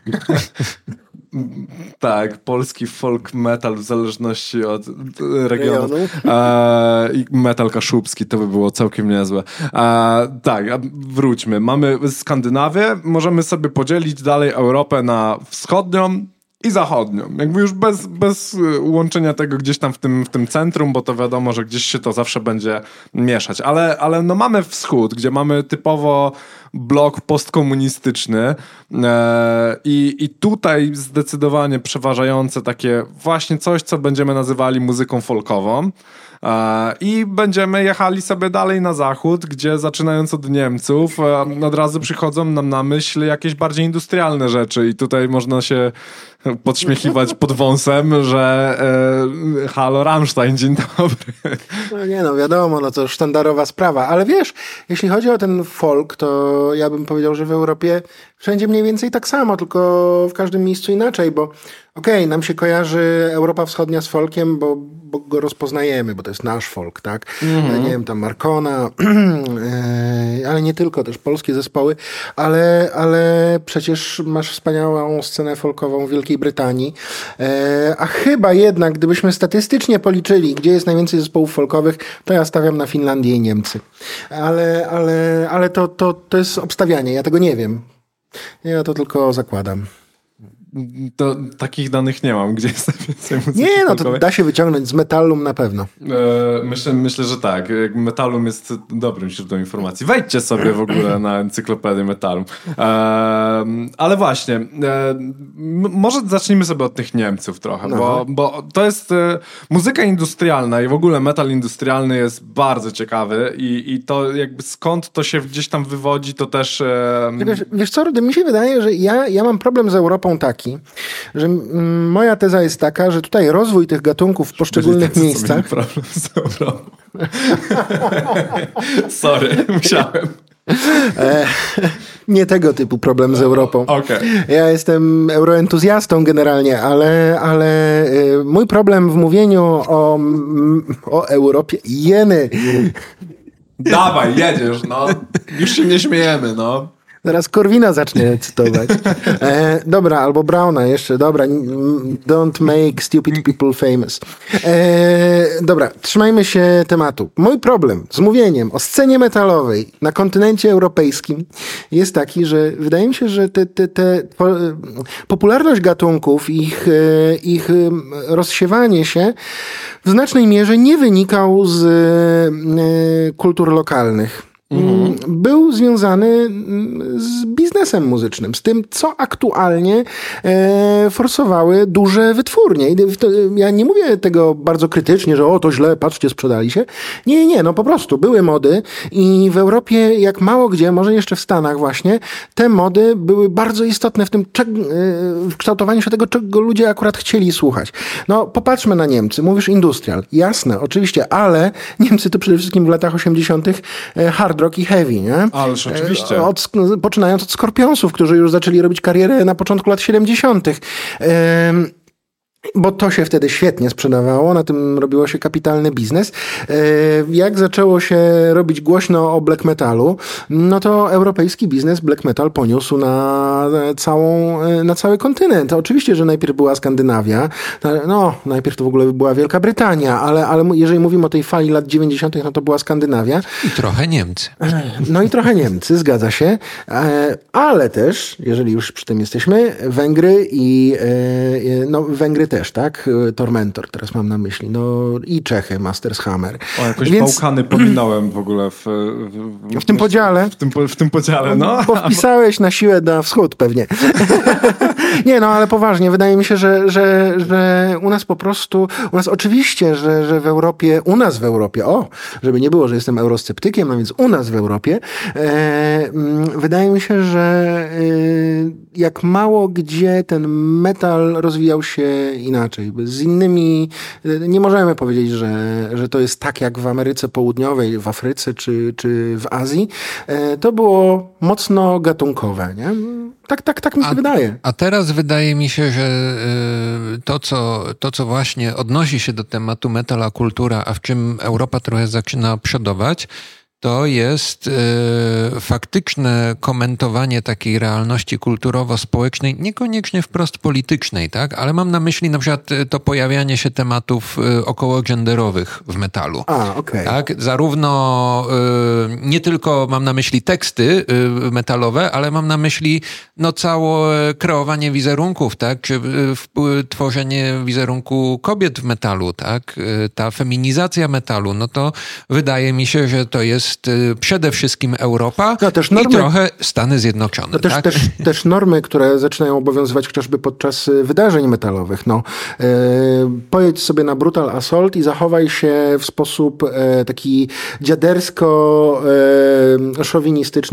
tak, polski folk metal w zależności od regionu. E, I metal kaszubski to by było całkiem niezłe. E, tak, wróćmy. Mamy Skandynawię, możemy sobie podzielić dalej Europę na wschodnią, i zachodnią. Jakby już bez, bez y, łączenia tego gdzieś tam w tym, w tym centrum, bo to wiadomo, że gdzieś się to zawsze będzie mieszać. Ale, ale no mamy wschód, gdzie mamy typowo blok postkomunistyczny e, i, i tutaj zdecydowanie przeważające takie właśnie coś, co będziemy nazywali muzyką folkową. E, I będziemy jechali sobie dalej na zachód, gdzie zaczynając od Niemców, e, od razu przychodzą nam na myśl jakieś bardziej industrialne rzeczy. I tutaj można się podśmiechiwać pod wąsem, że e, halo Rammstein, dzień dobry. No nie no, wiadomo, no to sztandarowa sprawa. Ale wiesz, jeśli chodzi o ten folk, to ja bym powiedział, że w Europie wszędzie mniej więcej tak samo, tylko w każdym miejscu inaczej, bo okej, okay, nam się kojarzy Europa Wschodnia z folkiem, bo, bo go rozpoznajemy, bo to jest nasz folk, tak? Mm-hmm. Nie wiem, tam Markona, e, ale nie tylko, też polskie zespoły, ale, ale przecież masz wspaniałą scenę folkową w Wielkiej Brytanii, e, a chyba jednak, gdybyśmy statystycznie policzyli, gdzie jest najwięcej zespołów folkowych, to ja stawiam na Finlandię i Niemcy. Ale, ale, ale to, to, to jest obstawianie, ja tego nie wiem. Ja to tylko zakładam. To, takich danych nie mam, gdzie jest najwięcej muzyki Nie, no to da się wyciągnąć z Metallum na pewno. E, myślę, myślę, że tak. Metallum jest dobrym źródłem informacji. Wejdźcie sobie w ogóle na encyklopedię Metallum. E, ale właśnie, e, może zacznijmy sobie od tych Niemców trochę, bo, bo to jest e, muzyka industrialna i w ogóle metal industrialny jest bardzo ciekawy i, i to jakby skąd to się gdzieś tam wywodzi, to też... Wiesz, wiesz co, Rudy, mi się wydaje, że ja, ja mam problem z Europą tak, taki, że moja teza jest taka, że tutaj rozwój tych gatunków w poszczególnych miejscach... problem z. Sorry, musiałem. E, nie tego typu problem z Europą. Okay. Ja jestem euroentuzjastą generalnie, ale, ale e, mój problem w mówieniu o, o Europie... Jeny! Dawaj, jedziesz, no. Już się nie śmiejemy, no. Zaraz Korwina zacznie cytować. E, dobra, albo Brauna jeszcze. Dobra, don't make stupid people famous. E, dobra, trzymajmy się tematu. Mój problem z mówieniem o scenie metalowej na kontynencie europejskim jest taki, że wydaje mi się, że te, te, te popularność gatunków, ich, e, ich rozsiewanie się w znacznej mierze nie wynikał z e, kultur lokalnych. Mhm. był związany mm, z biznesem muzycznym, z tym, co aktualnie e, forsowały duże wytwórnie. I ja nie mówię tego bardzo krytycznie, że o, to źle, patrzcie, sprzedali się. Nie, nie, no po prostu były mody i w Europie, jak mało gdzie, może jeszcze w Stanach właśnie, te mody były bardzo istotne w tym, e, w kształtowaniu się tego, czego ludzie akurat chcieli słuchać. No, popatrzmy na Niemcy. Mówisz industrial. Jasne, oczywiście, ale Niemcy to przede wszystkim w latach 80. hard hard rock i heavy, nie? Ależ oczywiście. E, od, poczynając od Skorpionsów, którzy już zaczęli robić karierę na początku lat 70. bo to się wtedy świetnie sprzedawało, na tym robiło się kapitalny biznes. E, jak zaczęło się robić głośno o black metalu, no to europejski biznes black metal poniósł na całą, e, na cały kontynent. Oczywiście, że najpierw była Skandynawia, no najpierw to w ogóle była Wielka Brytania, ale, ale jeżeli mówimy o tej fali lat 90., no to była Skandynawia. I trochę Niemcy. No i trochę Niemcy, zgadza się, ale też, jeżeli już przy tym jesteśmy, Węgry i no Węgry też, tak? Tormentor, teraz mam na myśli. No i Czechy, Masters Hammer. O, jakoś Więc... Bałkany pominąłem w ogóle w, w, w tym podziale. W tym, w tym podziale, no. Bo wpisałeś na siłę na wschód pewnie. nie, no ale poważnie, wydaje mi się, że, że, że u nas po prostu, u nas oczywiście, że, że w Europie, u nas w Europie, o, żeby nie było, że jestem eurosceptykiem, a więc u nas w Europie, e, mm, wydaje mi się, że e, jak mało gdzie ten metal rozwijał się inaczej. Z innymi e, nie możemy powiedzieć, że, że to jest tak jak w Ameryce Południowej, w Afryce czy, czy w Azji. E, to było mocno gatunkowe. Nie? Tak, tak, tak mi się a, wydaje. A teraz wydaje mi się, że e, to co, to, co właśnie odnosi się do tematu metala kultura, a w czym Europa trochę zaczyna przodować, to jest y, faktyczne komentowanie takiej realności kulturowo-społecznej, niekoniecznie wprost politycznej, tak? ale mam na myśli na przykład e, to pojawianie się tematów y, około genderowych w metalu. A, okay. tak? Zarówno y, nie tylko mam na myśli teksty metalowe, ale mam na myśli no, całe kreowanie wizerunków, tak? czy tworzenie wizerunku kobiet w metalu, tak? ta feminizacja metalu, no to wydaje mi się, że to jest jest y, przede wszystkim Europa no, też normy, i trochę Stany Zjednoczone. No, też, tak? też, też normy, które zaczynają obowiązywać chociażby podczas y, wydarzeń metalowych. No, e, pojedź sobie na Brutal Assault i zachowaj się w sposób e, taki dziadersko-szowinistyczny e,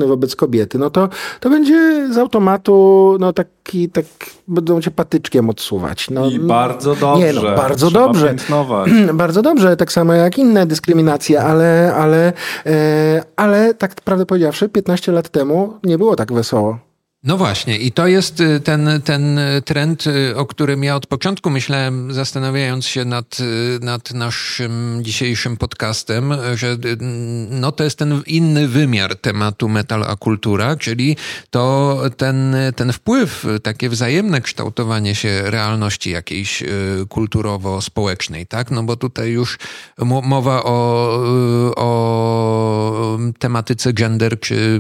wobec kobiety. No to, to będzie z automatu no, taki, tak, będą cię patyczkiem odsuwać. No, I bardzo dobrze. Nie, no, bardzo dobrze. Bardzo dobrze, tak samo jak inne dyskryminacje, ale, ale e, ale tak prawdę powiedziawszy, 15 lat temu nie było tak wesoło. No właśnie, i to jest y, ten, ten trend, y, o którym ja od początku myślałem, zastanawiając się nad, y, nad naszym dzisiejszym podcastem, że no to jest ten inny wymiar tematu metal a kultura, czyli to ten, ten wpływ, takie wzajemne kształtowanie się realności jakiejś kulturowo-społecznej, tak? No bo tutaj już mowa o, o tematyce gender czy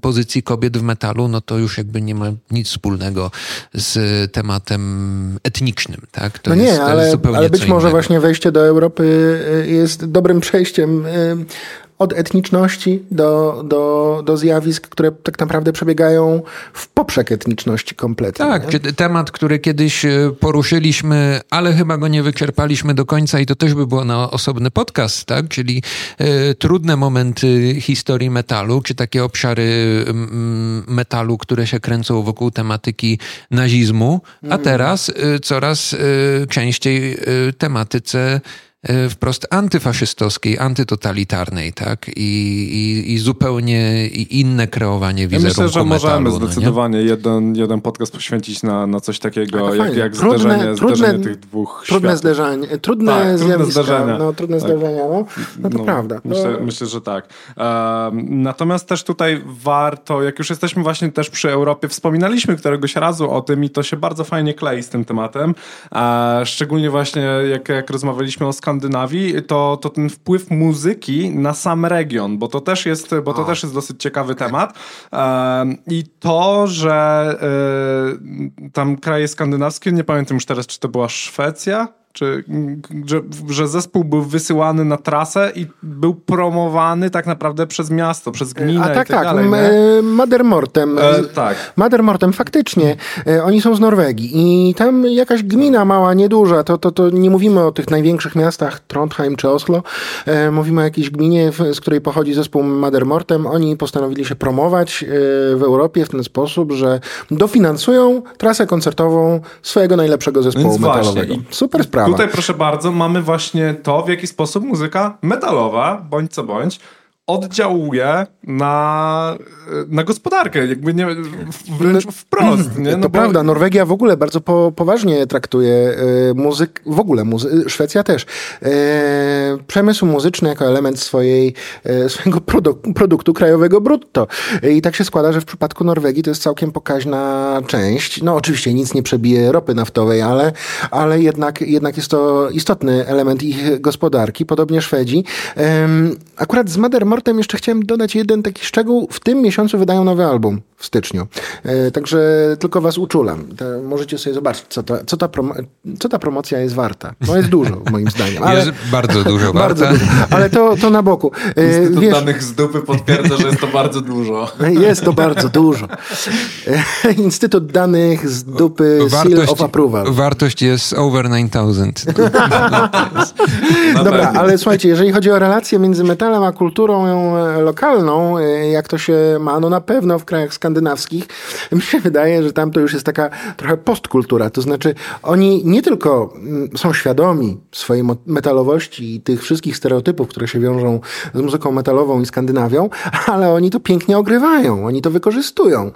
pozycji kobiet w metalu, no to już już jakby nie ma nic wspólnego z tematem etnicznym. Tak? To no nie, jest, ale, ale być może właśnie wejście do Europy y, jest dobrym przejściem y, od etniczności do, do, do zjawisk, które tak naprawdę przebiegają w poprzek etniczności kompletnie. Tak, nie? temat, który kiedyś e, poruszyliśmy, ale chyba go nie wyczerpaliśmy do końca i to też by było na osobny podcast, tak? Czyli y, trudne momenty historii metalu, czy takie obszary y, metalu, które się kręcą wokół tematyki nazizmu, a mm. teraz y, coraz częściej tematyce E, wprost antyfaszystowskiej, antytotalitarnej, tak? I, i, i zupełnie inne kreowanie wizerunku ja Myślę, że metalu, możemy no zdecydowanie jeden, jeden podcast poświęcić na, na coś takiego, jak, jak trudne, zderzenie, trudne, zderzenie tych dwóch Trudne światów. zderzenie, trudne tak, trudne zdarzenia. No, trudne tak. zdarzenia, no. no to no, prawda. Myślę, myślę, że tak. Um, natomiast też tutaj warto, jak już jesteśmy właśnie też przy Europie, wspominaliśmy któregoś razu o tym i to się bardzo fajnie klei z tym tematem, a szczególnie właśnie jak, jak rozmawialiśmy o skandalach Skandynawii, to, to ten wpływ muzyki na sam region, bo to też jest, bo to też jest dosyć ciekawy temat. I to, że e, tam kraje skandynawskie, nie pamiętam już teraz, czy to była Szwecja, czy, że, że zespół był wysyłany na trasę i był promowany tak naprawdę przez miasto, przez gminę A tak, i tak, tak. Dalej, e, Madermortem. E, tak. Madermortem, faktycznie. E, oni są z Norwegii i tam jakaś gmina mała, nieduża, to, to, to nie mówimy o tych największych miastach, Trondheim czy Oslo, e, mówimy o jakiejś gminie, z której pochodzi zespół Madermortem. Oni postanowili się promować e, w Europie w ten sposób, że dofinansują trasę koncertową swojego najlepszego zespołu Więc metalowego. Super sprawa. Tutaj proszę bardzo, mamy właśnie to, w jaki sposób muzyka metalowa, bądź co bądź, oddziałuje na, na gospodarkę, jakby nie, wręcz wprost. Nie? No to bo... prawda, Norwegia w ogóle bardzo po, poważnie traktuje e, muzyk, w ogóle muzy Szwecja też, e, przemysł muzyczny jako element swojej, e, swojego produ produktu krajowego brutto. I tak się składa, że w przypadku Norwegii to jest całkiem pokaźna część. No oczywiście nic nie przebije ropy naftowej, ale, ale jednak, jednak jest to istotny element ich gospodarki, podobnie Szwedzi. Akurat z Mader Mortem jeszcze chciałem dodać jeden taki szczegół. W tym miesiącu wydają nowy album w styczniu. E, także tylko was uczulam. To możecie sobie zobaczyć, co ta, co, ta co ta promocja jest warta. No jest dużo, moim zdaniem. Ale, jest bardzo dużo bardzo Dużo, ale to, to na boku. E, Instytut Wiesz, danych z dupy potwierdza, że jest to bardzo dużo. Jest to bardzo dużo. E, Instytut danych z dupy wartość, Seal of Approval. Wartość jest over 9000. Dobra, ale słuchajcie, jeżeli chodzi o relacje między metalem a kulturą lokalną, jak to się ma, no na pewno w krajach skandynawskich skandynawskich, mi się wydaje, że tam to już jest taka trochę postkultura. To znaczy, oni nie tylko mm, są świadomi swojej metalowości i tych wszystkich stereotypów, które się wiążą z muzyką metalową i Skandynawią, ale oni to pięknie ogrywają, oni to wykorzystują.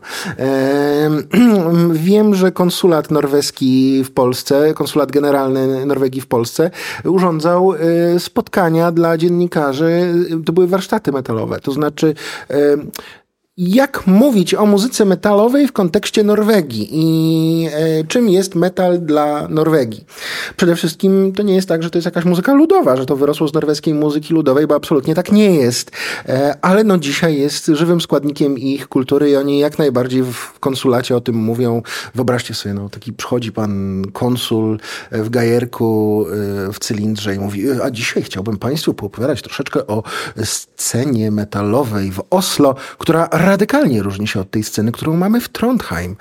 Wiem, że konsulat norweski w Polsce, konsulat generalny Norwegii w Polsce urządzał e, spotkania dla dziennikarzy. To były warsztaty metalowe. To znaczy jak mówić o muzyce metalowej w kontekście Norwegii i e, czym jest metal dla Norwegii. Przede wszystkim to nie jest tak, że to jest jakaś muzyka ludowa, że to wyrosło z norweskiej muzyki ludowej, bo absolutnie tak nie jest. E, ale no dzisiaj jest żywym składnikiem ich kultury i oni jak najbardziej w konsulacie o tym mówią. Wyobraźcie sobie, no taki przychodzi pan konsul w gajerku, e, w cylindrze i mówi, a dzisiaj chciałbym państwu poopowiadać troszeczkę o scenie metalowej w Oslo, która radykalnie różni się od tej sceny, którą mamy w Trondheim.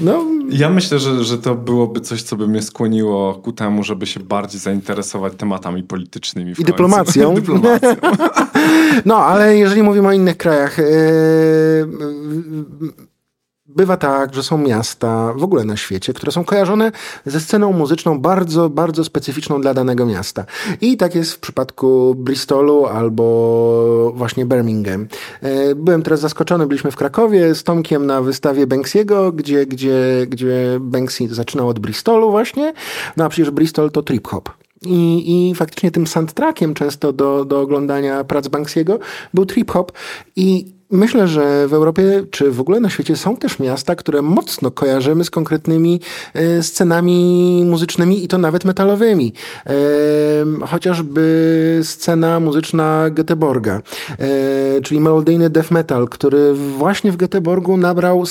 No, ja myślę, że, że to byłoby coś, co by mnie skłoniło ku temu, żeby się bardziej zainteresować tematami politycznymi. I dyplomacją. dyplomacją. No, ale jeżeli mówimy o innych krajach, yy bywa tak, że są miasta w ogóle na świecie, które są kojarzone ze sceną muzyczną bardzo, bardzo specyficzną dla danego miasta. I tak jest w przypadku Bristolu albo właśnie Birmingham. E, byłem teraz zaskoczony, byliśmy w Krakowie z Tomkiem na wystawie Banksiego, gdzie, gdzie, gdzie Banksy zaczynał od Bristolu właśnie, no a przecież Bristol to trip-hop. I, I faktycznie tym soundtrackiem często do, do oglądania prac Banksiego był trip-hop i Myślę, że w Europie, czy w ogóle na świecie są też miasta, które mocno kojarzymy z konkretnymi e, scenami muzycznymi i to nawet metalowymi. E, chociażby scena muzyczna Göteborga, e, czyli melodyjny death metal, który właśnie w Göteborgu nabrał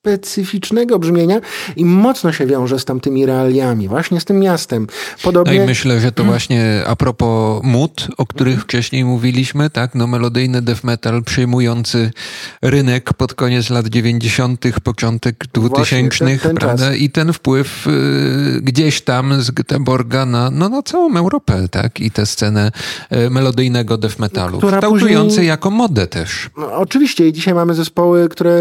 specyficznego brzmienia i mocno się wiąże z tamtymi realiami, właśnie z tym miastem. Podobnie... No i myślę, że to właśnie a propos mód, o których wcześniej mówiliśmy, tak, no melodyjny death metal przyjmujący rynek pod koniec lat 90., początek 2000, ten, ten prawda? Czas. I ten wpływ y, gdzieś tam z Göteborga na, no, na całą Europę, tak? I tę scenę y, melodyjnego death metalu, kształtujący później... jako modę też. No, oczywiście i dzisiaj mamy zespoły, które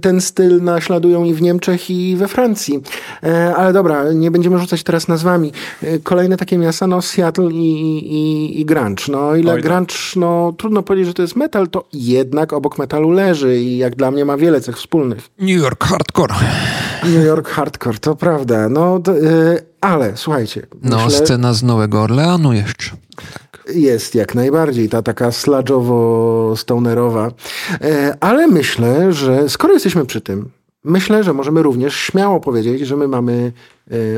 ten styl na naśladują i w Niemczech, i we Francji. E, ale dobra, nie będziemy rzucać teraz nazwami. E, kolejne takie miasta, no Seattle i, i, i grunge. No ile Oj, grunge, no trudno powiedzieć, że to jest metal, to jednak obok metalu leży i jak dla mnie ma wiele cech wspólnych. New York Hardcore. New York Hardcore, to prawda. No, to, yy, ale słuchajcie. No, myślę, scena z Nowego Orleanu jeszcze. Jest jak najbardziej, ta taka sludge'owo-stonerowa. Ale myślę, że skoro jesteśmy przy tym, Myślę, że możemy również śmiało powiedzieć, że my mamy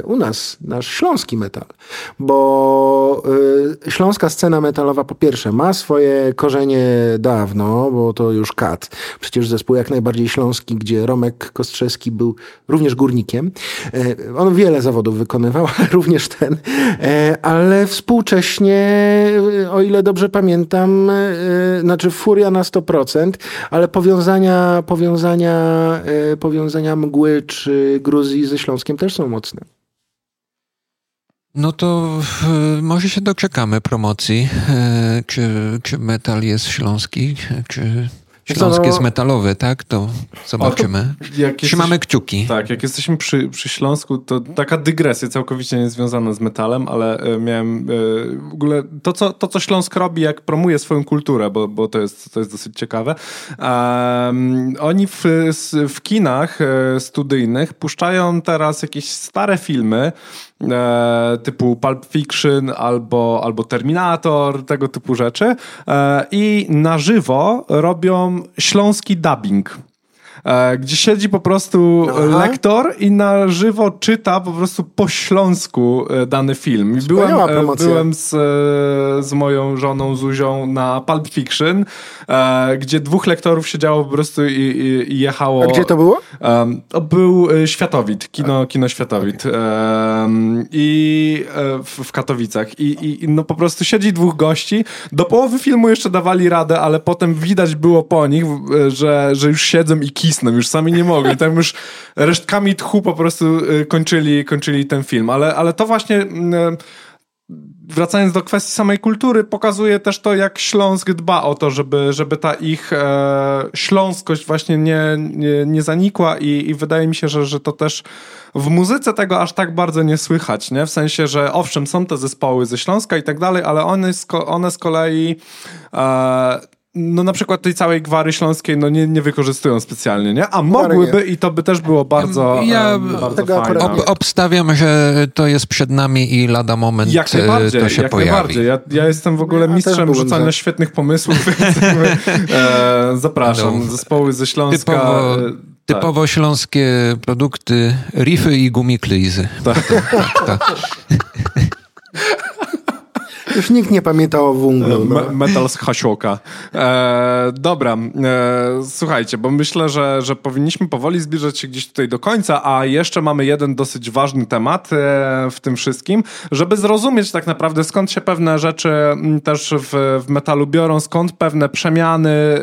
u nas nasz śląski metal, bo y, śląska scena metalowa po pierwsze ma swoje korzenie dawno, bo to już kat. Przecież zespół jak najbardziej śląski, gdzie Romek Kostrzewski był również górnikiem. Y, on wiele zawodów wykonywał, również ten, ale współcześnie, o ile dobrze pamiętam, znaczy furia na 100%, ale powiązania, powiązania, powiązania mgły czy Gruzji ze Śląskiem też są mocne. No to może się doczekamy promocji. E, czy, czy metal jest śląski? Czy Śląsk jest metalowy, tak? To zobaczymy. jak Trzymamy jesteś, kciuki. Tak, jak jesteśmy przy, przy Śląsku, to taka dygresja całkowicie niezwiązana z metalem, ale e, miałem w ogóle to co, to, co Śląsk robi, jak promuje swoją kulturę, bo, bo to, jest, to jest dosyć ciekawe. Um, oni w, w kinach studyjnych puszczają teraz jakieś stare filmy, e, typu Pulp Fiction albo, albo Terminator, tego typu rzeczy e, i na żywo robią śląski dubbing. E, gdzie siedzi po prostu Aha. lektor i na żywo czyta po prostu po śląsku e, dany film. I byłem, e, byłem z, z moją żoną Zuzią na Pulp Fiction, gdzie dwóch lektorów siedziało po prostu i, i, i jechało. A gdzie to było? To był Światowit, kino, kino Światowit. Okay. I w, Katowicach. I, I no po prostu siedzi dwóch gości. Do połowy filmu jeszcze dawali radę, ale potem widać było po nich, że, że już siedzą i kisną, już sami nie mogli. Tam już resztkami tchu po prostu y, kończyli, kończyli ten film. Ale, ale to właśnie mm, wracając do kwestii samej kultury, pokazuje też to, jak Śląsk dba o to, żeby, żeby ta ich e, śląskość właśnie nie, nie, nie zanikła i, i wydaje mi się, że, że to też w muzyce tego aż tak bardzo nie słychać, nie? W sensie, że owszem, są te zespoły ze Śląska i tak dalej, ale one, one z kolei e, no na przykład tej całej gwary śląskiej no nie, nie wykorzystują specjalnie, nie? A mogłyby i to by też było bardzo, ja, bardzo fajne. Ob, obstawiam, że to jest przed nami i lada moment jak najbardziej, to się jak pojawi. Najbardziej. Ja, ja jestem w ogóle ja mistrzem rzucania za... świetnych pomysłów, więc e, zapraszam. No. Zespoły ze Śląska. Typowo, e, typowo tak. śląskie produkty, riffy i gumiklizy. Tak. tak, tak. Już nikt nie pamiętał o wunglu. No. metal z Hasioka. E, dobra, e, słuchajcie, bo myślę, że, że powinniśmy powoli zbliżać się gdzieś tutaj do końca, a jeszcze mamy jeden dosyć ważny temat e, w tym wszystkim, żeby zrozumieć tak naprawdę skąd się pewne rzeczy też w, w metalu biorą, skąd pewne przemiany, e,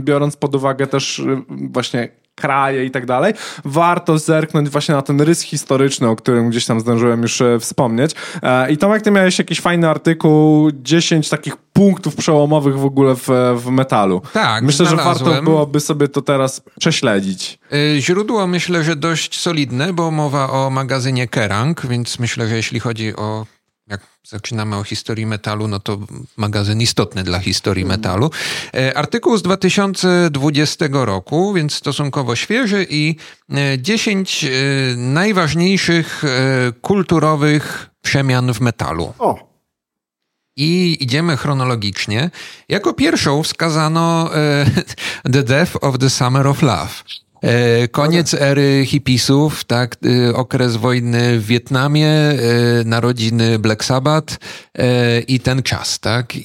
biorąc pod uwagę też e, właśnie kraje i tak dalej, warto zerknąć właśnie na ten rys historyczny, o którym gdzieś tam zdążyłem już e, wspomnieć. E, I Tomek, ty miałeś jakiś fajny artykuł, 10 takich punktów przełomowych w ogóle w, w metalu. Tak, Myślę, znalazłem. że warto byłoby sobie to teraz prześledzić. E, źródło myślę, że dość solidne, bo mowa o magazynie Kerrang, więc myślę, że jeśli chodzi o jak zaczynamy o historii metalu, no to magazyn istotny dla historii mhm. metalu. E, artykuł z 2020 roku, więc stosunkowo świeży i 10 e, e, najważniejszych kulturowych przemian w metalu. O. I idziemy chronologicznie. Jako pierwszą wskazano The Death of the Summer of Love. E, koniec ery hipisów, tak, e, okres wojny w Wietnamie, e, narodziny Black Sabbath i ten czas, tak? I,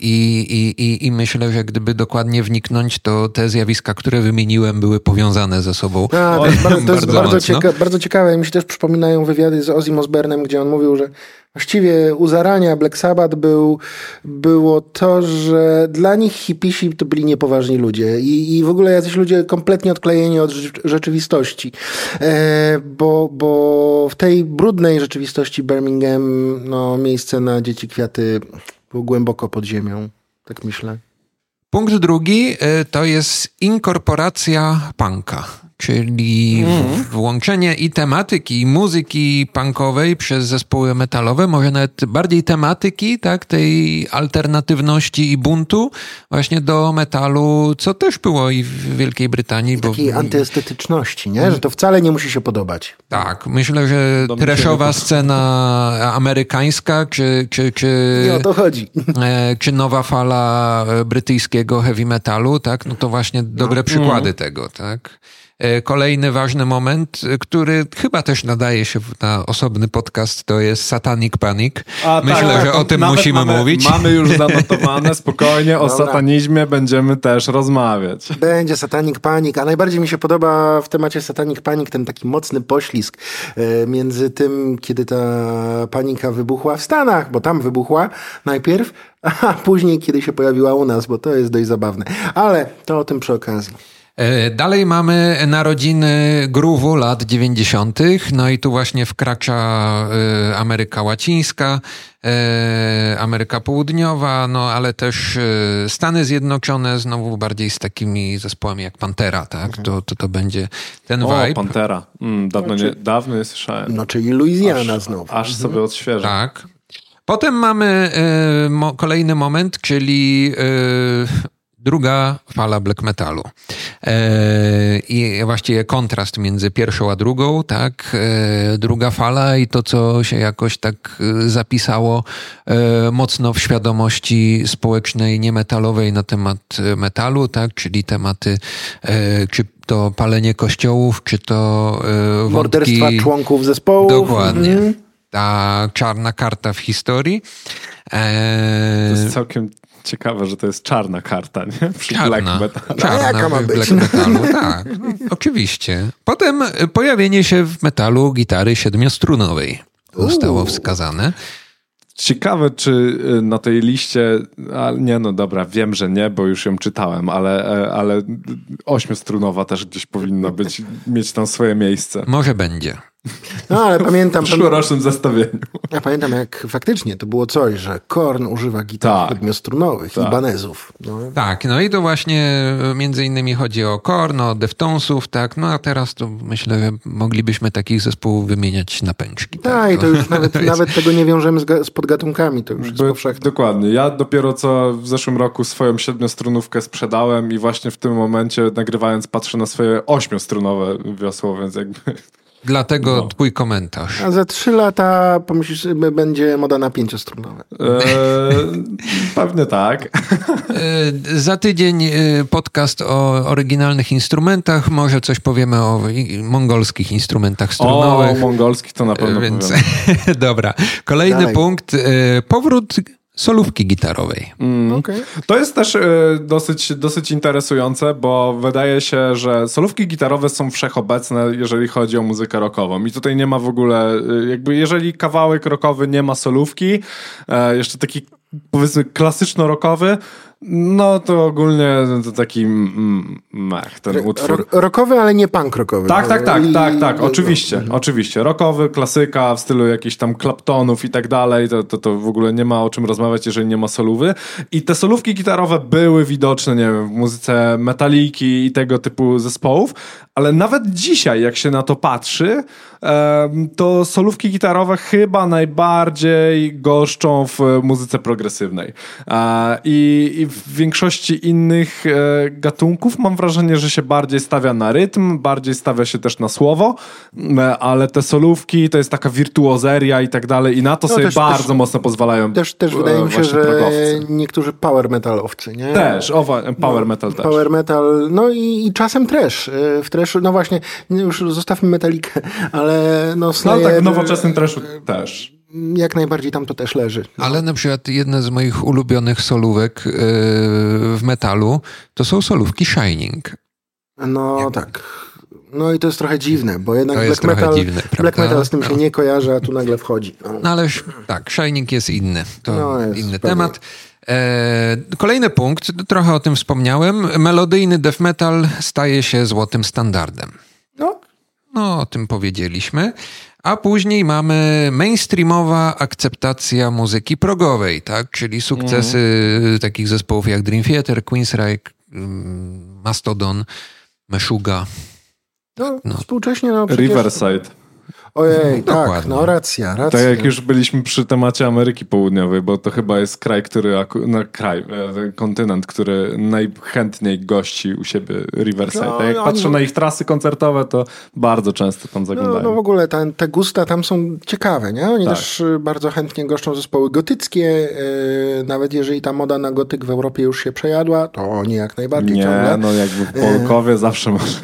i, i myślę, że gdyby dokładnie wniknąć, to te zjawiska, które wymieniłem, były powiązane ze sobą. A, to jest, bardzo, to jest bardzo, cieka bardzo ciekawe. Mi się też przypominają wywiady z Ozzy Osbournem, gdzie on mówił, że Właściwie u zarania Black Sabbath był, było to, że dla nich hipisi to byli niepoważni ludzie i, i w ogóle jacyś ludzie kompletnie odklejeni od rzeczywistości. E, bo, bo w tej brudnej rzeczywistości Birmingham no, miejsce na dzieci kwiaty było głęboko pod ziemią, tak myślę. Punkt drugi e, to jest inkorporacja punka czyli mm. włączenie i tematyki, i muzyki punkowej przez zespoły metalowe, może nawet bardziej tematyki, tak, tej alternatywności i buntu właśnie do metalu, co też było i w Wielkiej Brytanii. I takiej bo... antyestetyczności, nie? Że to wcale nie musi się podobać. Tak, myślę, że trashowa scena amerykańska, czy, czy, czy... Nie o to chodzi. E, czy nowa fala brytyjskiego heavy metalu, tak, no to właśnie dobre no. przykłady mm. tego, tak. E, kolejny ważny moment, który chyba też nadaje się na osobny podcast, to jest Satanic Panic. A, Myślę, tak, że o tym musimy mamy, mówić. Mamy już zanotowane, spokojnie, o Dobra. satanizmie będziemy też rozmawiać. Będzie Satanic Panic, a najbardziej mi się podoba w temacie Satanic Panic ten taki mocny poślizg e, między tym, kiedy ta panika wybuchła w Stanach, bo tam wybuchła najpierw, a później, kiedy się pojawiła u nas, bo to jest dość zabawne. Ale to o tym przy okazji. E, dalej mamy narodziny gruwu lat 90. No i tu właśnie wkracza e, Ameryka Łacińska, e, Ameryka Południowa, no ale też Stany Zjednoczone, znowu bardziej z takimi zespołami jak Pantera, tak? Mhm. To, to, to będzie ten o, vibe. Pantera. Mm, dawno, nie, dawno nie słyszałem. No czyli Louisiana aż, znowu. Aż mhm. sobie odświeżę. Tak. Potem mamy y, mo, kolejny moment, czyli y, druga fala black metalu. E, I właściwie kontrast między pierwszą a drugą, tak? E, druga fala i to, co się jakoś tak e, zapisało mocno w świadomości społecznej, niemetalowej na temat metalu, tak? Czyli tematy, czy to palenie kościołów, czy to wątki... Morderstwa członków zespołu. Dokładnie. Mm. Ta czarna karta w historii. To jest całkiem ciekawe, że to jest czarna karta, nie? Przy czarna, black metal. Czarna jaka ma być? black metalu, tak. Oczywiście. Potem pojawienie się w metalu gitary siedmiostrunowej zostało wskazane. Ciekawe, czy y, na tej liście, ale nie, no dobra, wiem, że nie, bo już ją czytałem, ale, e, ale ośmiostrunowa też gdzieś powinna być, mieć tam swoje miejsce. Może będzie. No ale pamiętam... W przyszłorocznym zestawieniu. Ja pamiętam jak faktycznie to było coś, że Korn używa gitar tak. siedmiostrunowych tak. i banezów. No. Tak, no i to właśnie e, między innymi chodzi o Korn, o Deftonsów, tak, no a teraz to myślę, że moglibyśmy takich zespołów wymieniać na pęczki. Tak, tak i to już nawet, nawet tego nie wiążemy z, z podgatunkami, to już jest By, powszechne. Dokładnie. Ja dopiero co w zeszłym roku swoją siedmiostrunówkę sprzedałem i właśnie w tym momencie nagrywając patrzę na swoje ośmiostrunowe wiosło, więc jakby Dlatego no. twój komentarz. A za trzy lata pomyślisz, będzie moda na pięciostrunowe. Eee, pewnie tak. Eee, za tydzień e, podcast o oryginalnych instrumentach. Może coś powiemy o mongolskich instrumentach strunowych. O, mongolskich to na pewno Więc, Dobra. Kolejny Dalej. punkt. E, powrót solówki gitarowej. Mm. Okay. To jest też y, dosyć, dosyć interesujące, bo wydaje się, że solówki gitarowe są wszechobecne, jeżeli chodzi o muzykę rockową. I tutaj nie ma w ogóle, y, jakby jeżeli kawałek rockowy nie ma solówki, y, jeszcze taki powiedzmy klasyczno-rockowy, no to ogólnie to taki mech, ten utwór. Rokowy, ale nie punk rockowy. Tak, tak, tak, I... tak, tak, oczywiście, mhm. oczywiście. Rockowy, klasyka w stylu jakichś tam klaptonów i tak dalej, to, to, to w ogóle nie ma o czym rozmawiać, jeżeli nie ma solówy. I te solówki gitarowe były widoczne, nie wiem, w muzyce metaliki i tego typu zespołów, ale nawet dzisiaj, jak się na to patrzy, to solówki gitarowe chyba najbardziej goszczą w muzyce progresywnej. I, i w większości innych e, gatunków mam wrażenie, że się bardziej stawia na rytm, bardziej stawia się też na słowo, e, ale te solówki to jest taka wirtuozeria i tak dalej i na to no sobie też, bardzo też, mocno pozwalają Też, też e, wydaje mi się, że niektórzy power metalowcy, nie? Też, owa, power no, metal też. Power metal, no i, i czasem trash. W trashu, no właśnie, już zostawmy metalikę, ale no Slayer... No tak, w nowoczesnym trashu też jak najbardziej tam to też leży. No. Ale na przykład jedna z moich ulubionych solówek yy, w metalu to są solówki Shining. No Jak... tak. No i to jest trochę dziwne, bo jednak black metal, dziwne, black metal z tym no. się nie kojarzy, a tu nagle wchodzi. No, no ale tak, Shining jest inny. To no jest inny pewnie. temat. E, kolejny punkt, trochę o tym wspomniałem. Melodyjny death metal staje się złotym standardem. No. No, o tym powiedzieliśmy. A później mamy mainstreamowa akceptacja muzyki progowej, tak? Czyli sukcesy mm. takich zespołów jak Dream Theater, Queensryche, mm, Mastodon, Meshuga. No, no. współcześnie no, przecież... Riverside. Ojej, tak, Dokładnie. no racja, racja. Tak jak już byliśmy przy temacie Ameryki Południowej, bo to chyba jest kraj, który, no kraj, e, kontynent, który najchętniej gości u siebie Riverside. No, jak no, patrzę no, na ich trasy koncertowe, to bardzo często tam zaglądają. No, no w ogóle te gusta tam są ciekawe, nie? Oni tak. też y, bardzo chętnie goszczą zespoły gotyckie, yy, nawet jeżeli ta moda na gotyk w Europie już się przejadła, to oni jak najbardziej Nie, ciągle. no jakby w Polkowie yy. zawsze możesz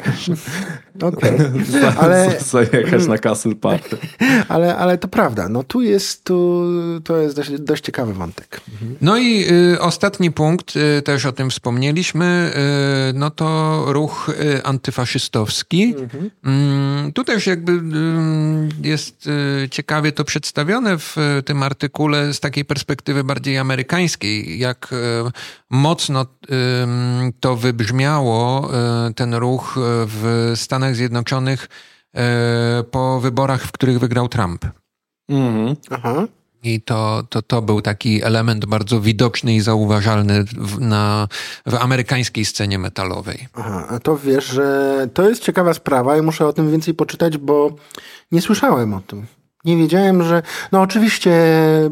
Okej, okay. ale... Zajechać na Castle ale, ale to prawda, no tu jest, tu, to jest dość, dość ciekawy wątek. No i y, ostatni punkt, y, też o tym wspomnieliśmy, y, no to ruch y, antyfaszystowski. Mhm. Mm, tu też jakby y, jest y, ciekawie to przedstawione w tym artykule z takiej perspektywy bardziej amerykańskiej, jak mocno to wybrzmiało, ten ruch w Stanach Zjednoczonych po wyborach, w których wygrał Trump. Mhm. Aha. I to, to, to był taki element bardzo widoczny i zauważalny w, na, w amerykańskiej scenie metalowej. Aha, a to wiesz, że to jest ciekawa sprawa i muszę o tym więcej poczytać, bo nie słyszałem o tym. Nie wiedziałem, że. No, oczywiście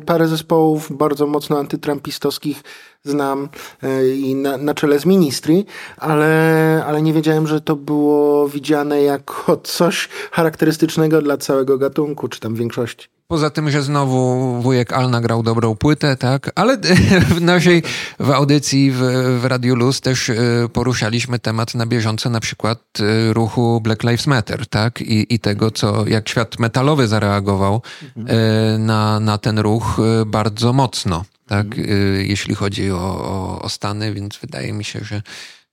parę zespołów bardzo mocno antytrampistowskich znam e, i na, na czele z ministry, ale, ale nie wiedziałem, że to było widziane jako coś charakterystycznego dla całego gatunku, czy tam większości. Poza tym, że znowu wujek Al nagrał dobrą płytę, tak? Ale w naszej w audycji w, w Radio Luz też e, poruszaliśmy temat na bieżąco, na przykład e, ruchu Black Lives Matter, tak? I, i tego, co jak świat metalowy zareagował mhm. na, na ten ruch bardzo mocno tak, mhm. y, jeśli chodzi o, o, o, Stany, więc wydaje mi się, że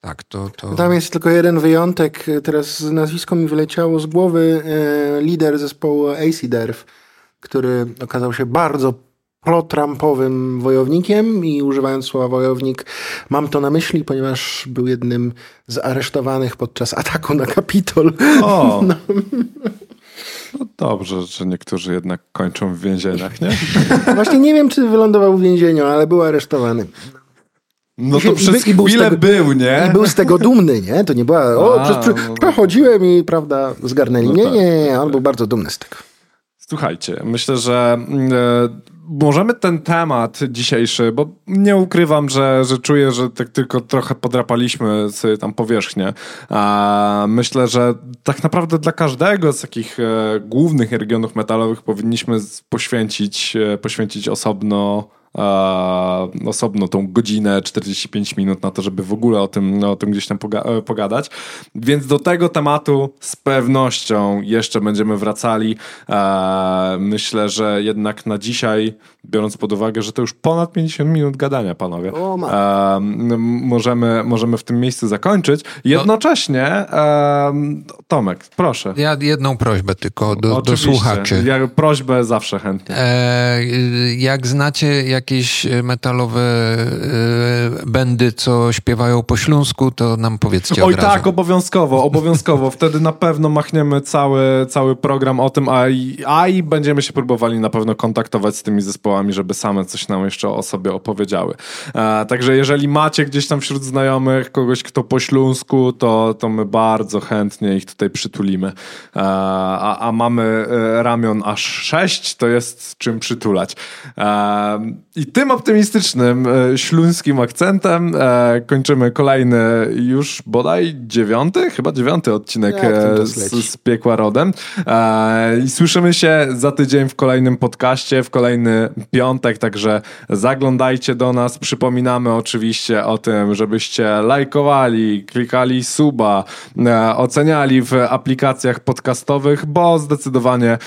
tak, to, to... Tam jest tylko jeden wyjątek, teraz nazwisko mi wyleciało z głowy, e, lider zespołu AC Derf, który okazał się bardzo pro-Trumpowym wojownikiem i używając słowa wojownik mam to na myśli, ponieważ był jednym z aresztowanych podczas ataku na Kapitol. O! No. No dobrze, że niektórzy jednak kończą w więzieniach, nie? Właśnie nie wiem, czy wylądował w więzieniu, ale był aresztowany. No to przez i, chwilę tego, był, nie? I był z tego dumny, nie? To nie była, o, A, przez, no, przechodziłem i, prawda, zgarnęli. No nie, tak, nie, nie, on tak. był bardzo dumny z tego. Słuchajcie, myślę, że e, możemy ten temat dzisiejszy, bo nie ukrywam, że, że czuję, że tak tylko trochę podrapaliśmy sobie tam powierzchnię. A myślę, że tak naprawdę dla każdego z takich e, głównych regionów metalowych powinniśmy poświęcić, e, poświęcić osobno osobno tą godzinę, 45 minut na to, żeby w ogóle o tym, o tym gdzieś tam poga e, pogadać. Więc do tego tematu z pewnością jeszcze będziemy wracali. Myślę, że jednak na dzisiaj, biorąc pod uwagę, że to już ponad 50 minut gadania, panowie, możemy, możemy w tym miejscu zakończyć. Jednocześnie, Tomek, proszę. Ja jedną prośbę tylko do, do słuchaczy. Ja prośbę zawsze chętnie. E, jak znacie, jak jakieś e, metalowe e, bendy, co śpiewają po śląsku, to nam powiedzcie Oj tak, obowiązkowo, obowiązkowo. Wtedy na pewno machniemy cały, cały program o tym, a i, a i będziemy się próbowali na pewno kontaktować z tymi zespołami, żeby same coś nam jeszcze o sobie opowiedziały. E, także jeżeli macie gdzieś tam wśród znajomych kogoś, kto po śląsku, to, to my bardzo chętnie ich tutaj przytulimy. E, a, a mamy e, ramion aż sześć, to jest czym przytulać. E, i tym optymistycznym, e, śląskim akcentem e, kończymy kolejny już bodaj dziewiąty, chyba dziewiąty odcinek e, z, z, Piekła Rodem. E, I słyszymy się za tydzień w kolejnym podcaście, w kolejny piątek, także zaglądajcie do nas. Przypominamy oczywiście o tym, żebyście lajkowali, klikali suba, e, oceniali w aplikacjach podcastowych, bo zdecydowanie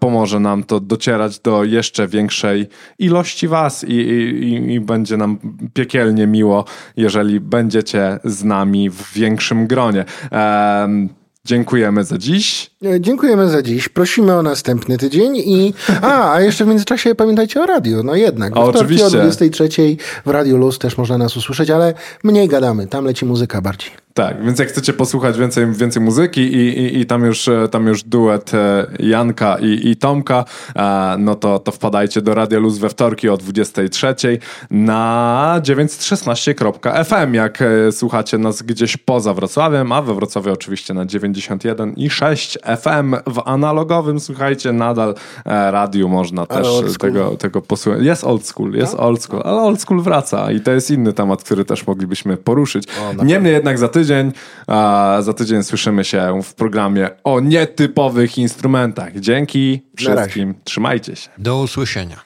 pomoże nam to docierać do jeszcze większej ilości was Was i, i, i będzie nam piekielnie miło, jeżeli będziecie z nami w większym gronie. Um, Dziękujemy za dziś. E, dziękujemy za dziś. Prosimy o następny tydzień i a, a jeszcze w międzyczasie pamiętajcie o radiu. No jednak. O, oczywiście. O 23 w Radiu Luz też można nas usłyszeć, ale mniej gadamy. Tam leci muzyka bardziej. Tak, więc jak chcecie posłuchać więcej, więcej muzyki i, i, i tam, już, tam już duet e, Janka i, i Tomka, e, no to, to wpadajcie do Radia Luz we wtorki o 23 na 916.fm, jak e, słuchacie nas gdzieś poza Wrocławiem, a we Wrocławiu oczywiście na 91 i 6 FM w analogowym, słuchajcie, nadal radiu można też tego, tego posłuchać. Jest old school, jest no? old school, ale old school wraca i to jest inny temat, który też moglibyśmy poruszyć. Niemniej jednak za tydzień tydzień. A za tydzień słyszymy się w programie o nietypowych instrumentach. Dzięki wszystkim. Trzymajcie się. Do usłyszenia.